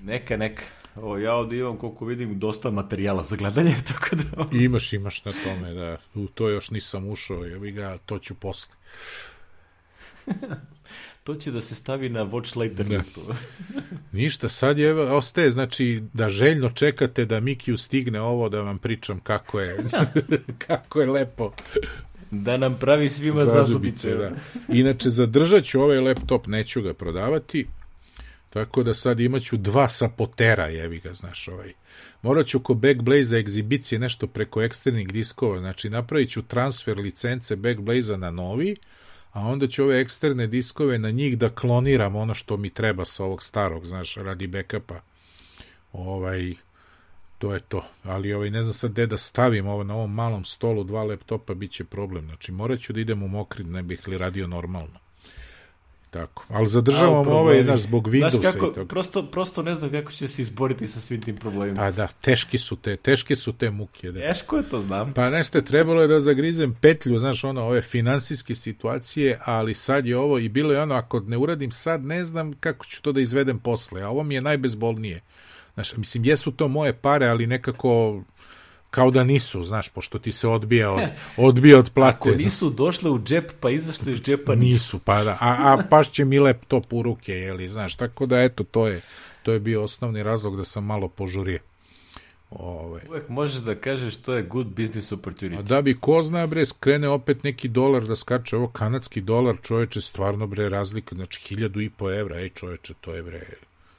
Neka, neka. O, ja ovdje imam, koliko vidim, dosta materijala za gledanje, tako da... Imaš, imaš na tome, da. U to još nisam ušao, jevi ga, to ću posle. To će da se stavi na watch later Da. listu. Ništa, sad je, ostaje, znači, da željno čekate da Mikiju stigne ovo da vam pričam kako je, kako je lepo. da nam pravi svima zazubice. da. Inače, zadržat ću ovaj laptop, neću ga prodavati, tako da sad imaću dva sapotera, jevi ga, znaš, ovaj. Morat ću ko Backblaze egzibicije nešto preko eksternih diskova, znači napravit ću transfer licence Backblaze na novi, a onda ću ove eksterne diskove na njih da kloniram ono što mi treba sa ovog starog, znaš, radi backupa. Ovaj, to je to. Ali ovaj, ne znam sad gde da stavim ovo na ovom malom stolu, dva laptopa, bit će problem. Znači, morat ću da idem u mokrin, ne bih li radio normalno. Tako. Ali zadržavam A, ovaj, znaš, zbog Znaš Windowsa kako, i toga. prosto, prosto ne znam kako će se izboriti sa svim tim problemima. Pa da, teški su te, teške su te muke. Da. Teško je to, znam. Pa nešto, trebalo je da zagrizem petlju, znaš, ono, ove finansijske situacije, ali sad je ovo, i bilo je ono, ako ne uradim sad, ne znam kako ću to da izvedem posle, a ovo mi je najbezbolnije. Znaš, mislim, jesu to moje pare, ali nekako kao da nisu, znaš, pošto ti se odbija od, odbija od plate. Ako nisu došle u džep, pa izašle iz džepa nisu. nisu, pa da, a, a pašće mi laptop u ruke, jeli, znaš, tako da, eto, to je, to je bio osnovni razlog da sam malo požurio. Ove. Uvek možeš da kažeš to je good business A opportunity. da bi ko zna bre skrene opet neki dolar da skače ovo kanadski dolar čoveče stvarno bre razlika znači hiljadu i po evra ej čoveče to je bre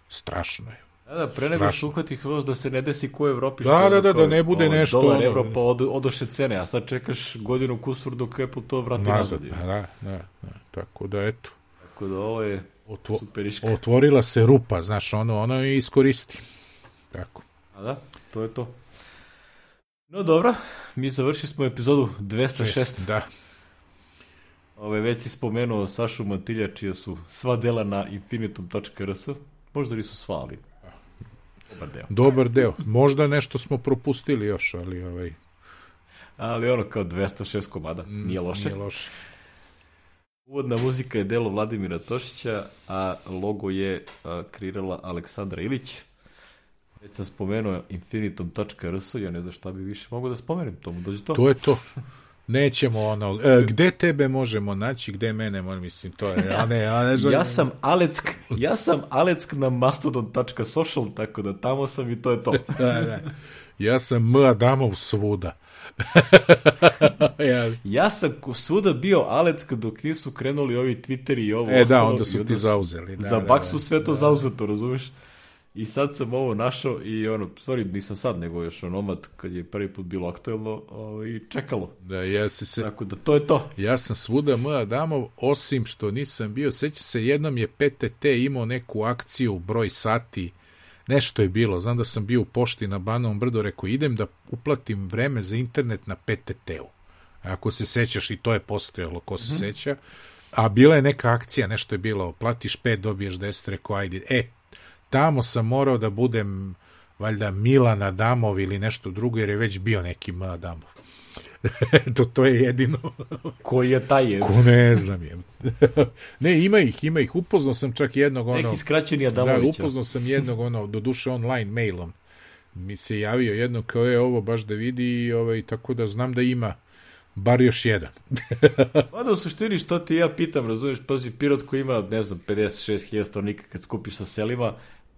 strašno je Da, da, pre nego što uhvati hvoz da se ne desi ko u Evropi. Da, da, da, ono da ne bude nešto Dolar, ono- evro, pa od, odoše cene, a sad čekaš godinu kusur dok Apple to vrati nazad pa da, da, da, tako da eto Tako da ovo je otvo, superiška. otvorila se rupa znaš ono ono je iskoristi tako A da, to je to. No dobro, mi završili smo epizodu 206. da Ove, već si spomenuo Sašu Mantilja, čija su sva dela na infinitum.rs. Možda nisu sva, ali dobar deo. dobar deo možda nešto smo propustili još ali ovaj Ali ono kao 206 komada, nije loše. nije loše Uvodna muzika je delo Vladimira Tošića, a logo je a, kreirala Aleksandra Ilić. Već sam spomenuo infinitum.rs, ja ne znam šta bi više mogu da spomenem, tomu dođe to. to je to Nećemo ono, e, gde tebe možemo naći, gde mene, mislim, to je, a ne, a ne, Ja sam Aleck, ja sam Aleck na mastodon.social, tako da tamo sam i to je to. da, da. Ja sam M. Adamov svuda. ja, Ja sam svuda bio Aleck dok nisu krenuli ovi Twitteri i ovo e, da, ostalo onda i su ti zauzeli. Da, za da, bak da. su sve to zauzeto, razumeš? I sad sam ovo našao i ono, sorry, nisam sad, nego još onomad kad je prvi put bilo aktuelno ovaj, i čekalo. Da, ja, se, se, Tako da to je to. ja sam svuda M. Adamov, osim što nisam bio, seća se, jednom je PTT imao neku akciju, broj sati, nešto je bilo, znam da sam bio u pošti na Banovom brdu, rekao, idem da uplatim vreme za internet na PTT-u. Ako se sećaš, i to je postojalo, ko se seća. A bila je neka akcija, nešto je bilo, platiš 5, dobiješ 10, rekao, ajde. E, tamo sam morao da budem, valjda, Milan Adamov ili nešto drugo, jer je već bio neki M. Adamov. to, to je jedino. Koji je taj je? Ko ne znam je. ne, ima ih, ima ih. Upoznao sam čak jednog ono... Neki skraćeni Da, Adamovića. upoznao sam jednog ono, do duše online mailom. Mi se javio jedno kao je ovo baš da vidi i ovaj, tako da znam da ima bar još jedan. Mada u suštini što ti ja pitam, razumiješ, pazi, Pirot koji ima, ne znam, 56.000 stanovnika kad skupiš sa selima,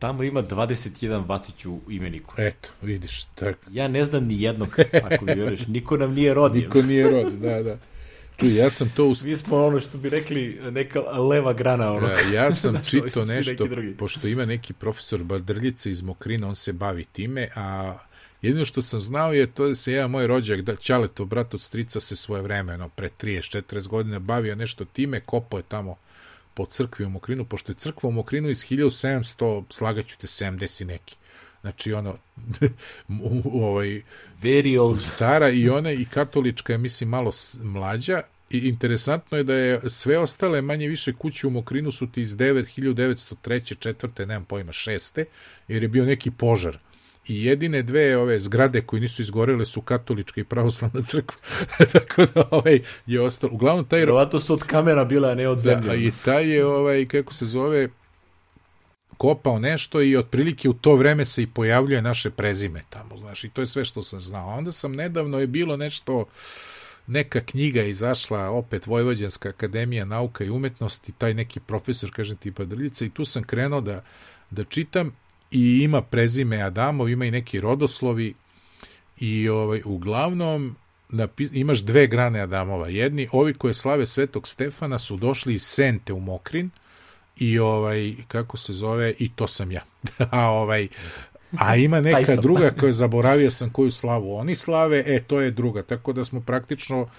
tamo ima 21 Vacić u imeniku. Eto, vidiš, tak. Ja ne znam ni jednog, ako mi vjeruješ, niko nam nije rodio. Niko nije rod, da, da. Čuj, ja sam to u Mi smo ono što bi rekli neka leva grana ono. Da, ja sam Znači, svi nešto, pošto ima neki profesor Badrljica iz Mokrina, on se bavi time, a Jedino što sam znao je to da se jedan moj rođak, da, Ćaleto, brat od strica, se svoje vremeno, pre 30-40 godina, bavio nešto time, kopao je tamo po crkvi u Mokrinu, pošto je crkva u Mokrinu iz 1700, slagaću te 70 neki. Znači, ono, ovaj, Very old. stara i ona i katolička je, mislim, malo mlađa i interesantno je da je sve ostale manje više kuće u Mokrinu su ti iz 9, 1903. četvrte, nemam pojma, šeste, jer je bio neki požar. I jedine dve ove zgrade koje nisu izgorele su katolička i pravoslavna crkva. Tako da ovaj je ostalo. Uglavnom taj Vjerovatno su od kamera bila, a ne od da, zemlje. a i taj je ovaj kako se zove kopao nešto i otprilike u to vreme se i pojavljuje naše prezime tamo, znaš, i to je sve što sam znao. Onda sam nedavno je bilo nešto neka knjiga izašla, opet Vojvođanska akademija nauka i umetnosti, taj neki profesor, kažem ti Padrljica, i tu sam krenuo da, da čitam i ima prezime Adamov, ima i neki rodoslovi i ovaj, uglavnom napi, imaš dve grane Adamova. Jedni, ovi koje slave Svetog Stefana su došli iz Sente u Mokrin i ovaj, kako se zove, i to sam ja. A ovaj, a ima neka druga koja zaboravio sam koju slavu oni slave, e, to je druga. Tako da smo praktično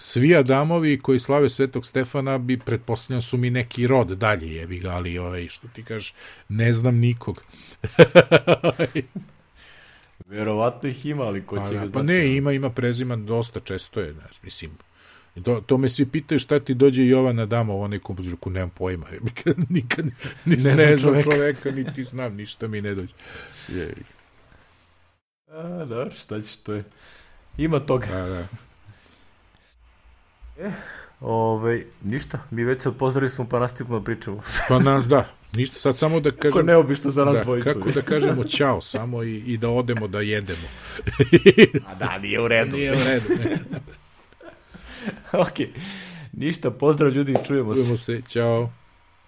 svi Adamovi koji slave Svetog Stefana bi pretpostavljam su mi neki rod dalje jebi ga, ali ovaj, što ti kažeš, ne znam nikog. Verovatno ih ima, ali ko Pa, će ga da, znati. pa ne, ima, ima preziman dosta često je, ne, mislim, to, to me svi pitaju šta ti dođe Jovan Adamov, onaj kompozitor, ko nemam pojma, nikad, nikad ne, Ne znam ne znam čoveka. čoveka, niti znam, ništa mi ne dođe. Je, A, dobro, šta ćeš, to je... Ima toga. da, da. Ove, ništa, mi već se pozdravili smo pa nastavimo da pričamo. Pa nas, da, ništa, sad samo da Kako kažem, neobično za nas da, dvojicu. kako da kažemo čao samo i, i da odemo da jedemo. A da, nije u redu. Nije u redu, ok. Ništa, pozdrav ljudi, čujemo se. Čujemo se, čao.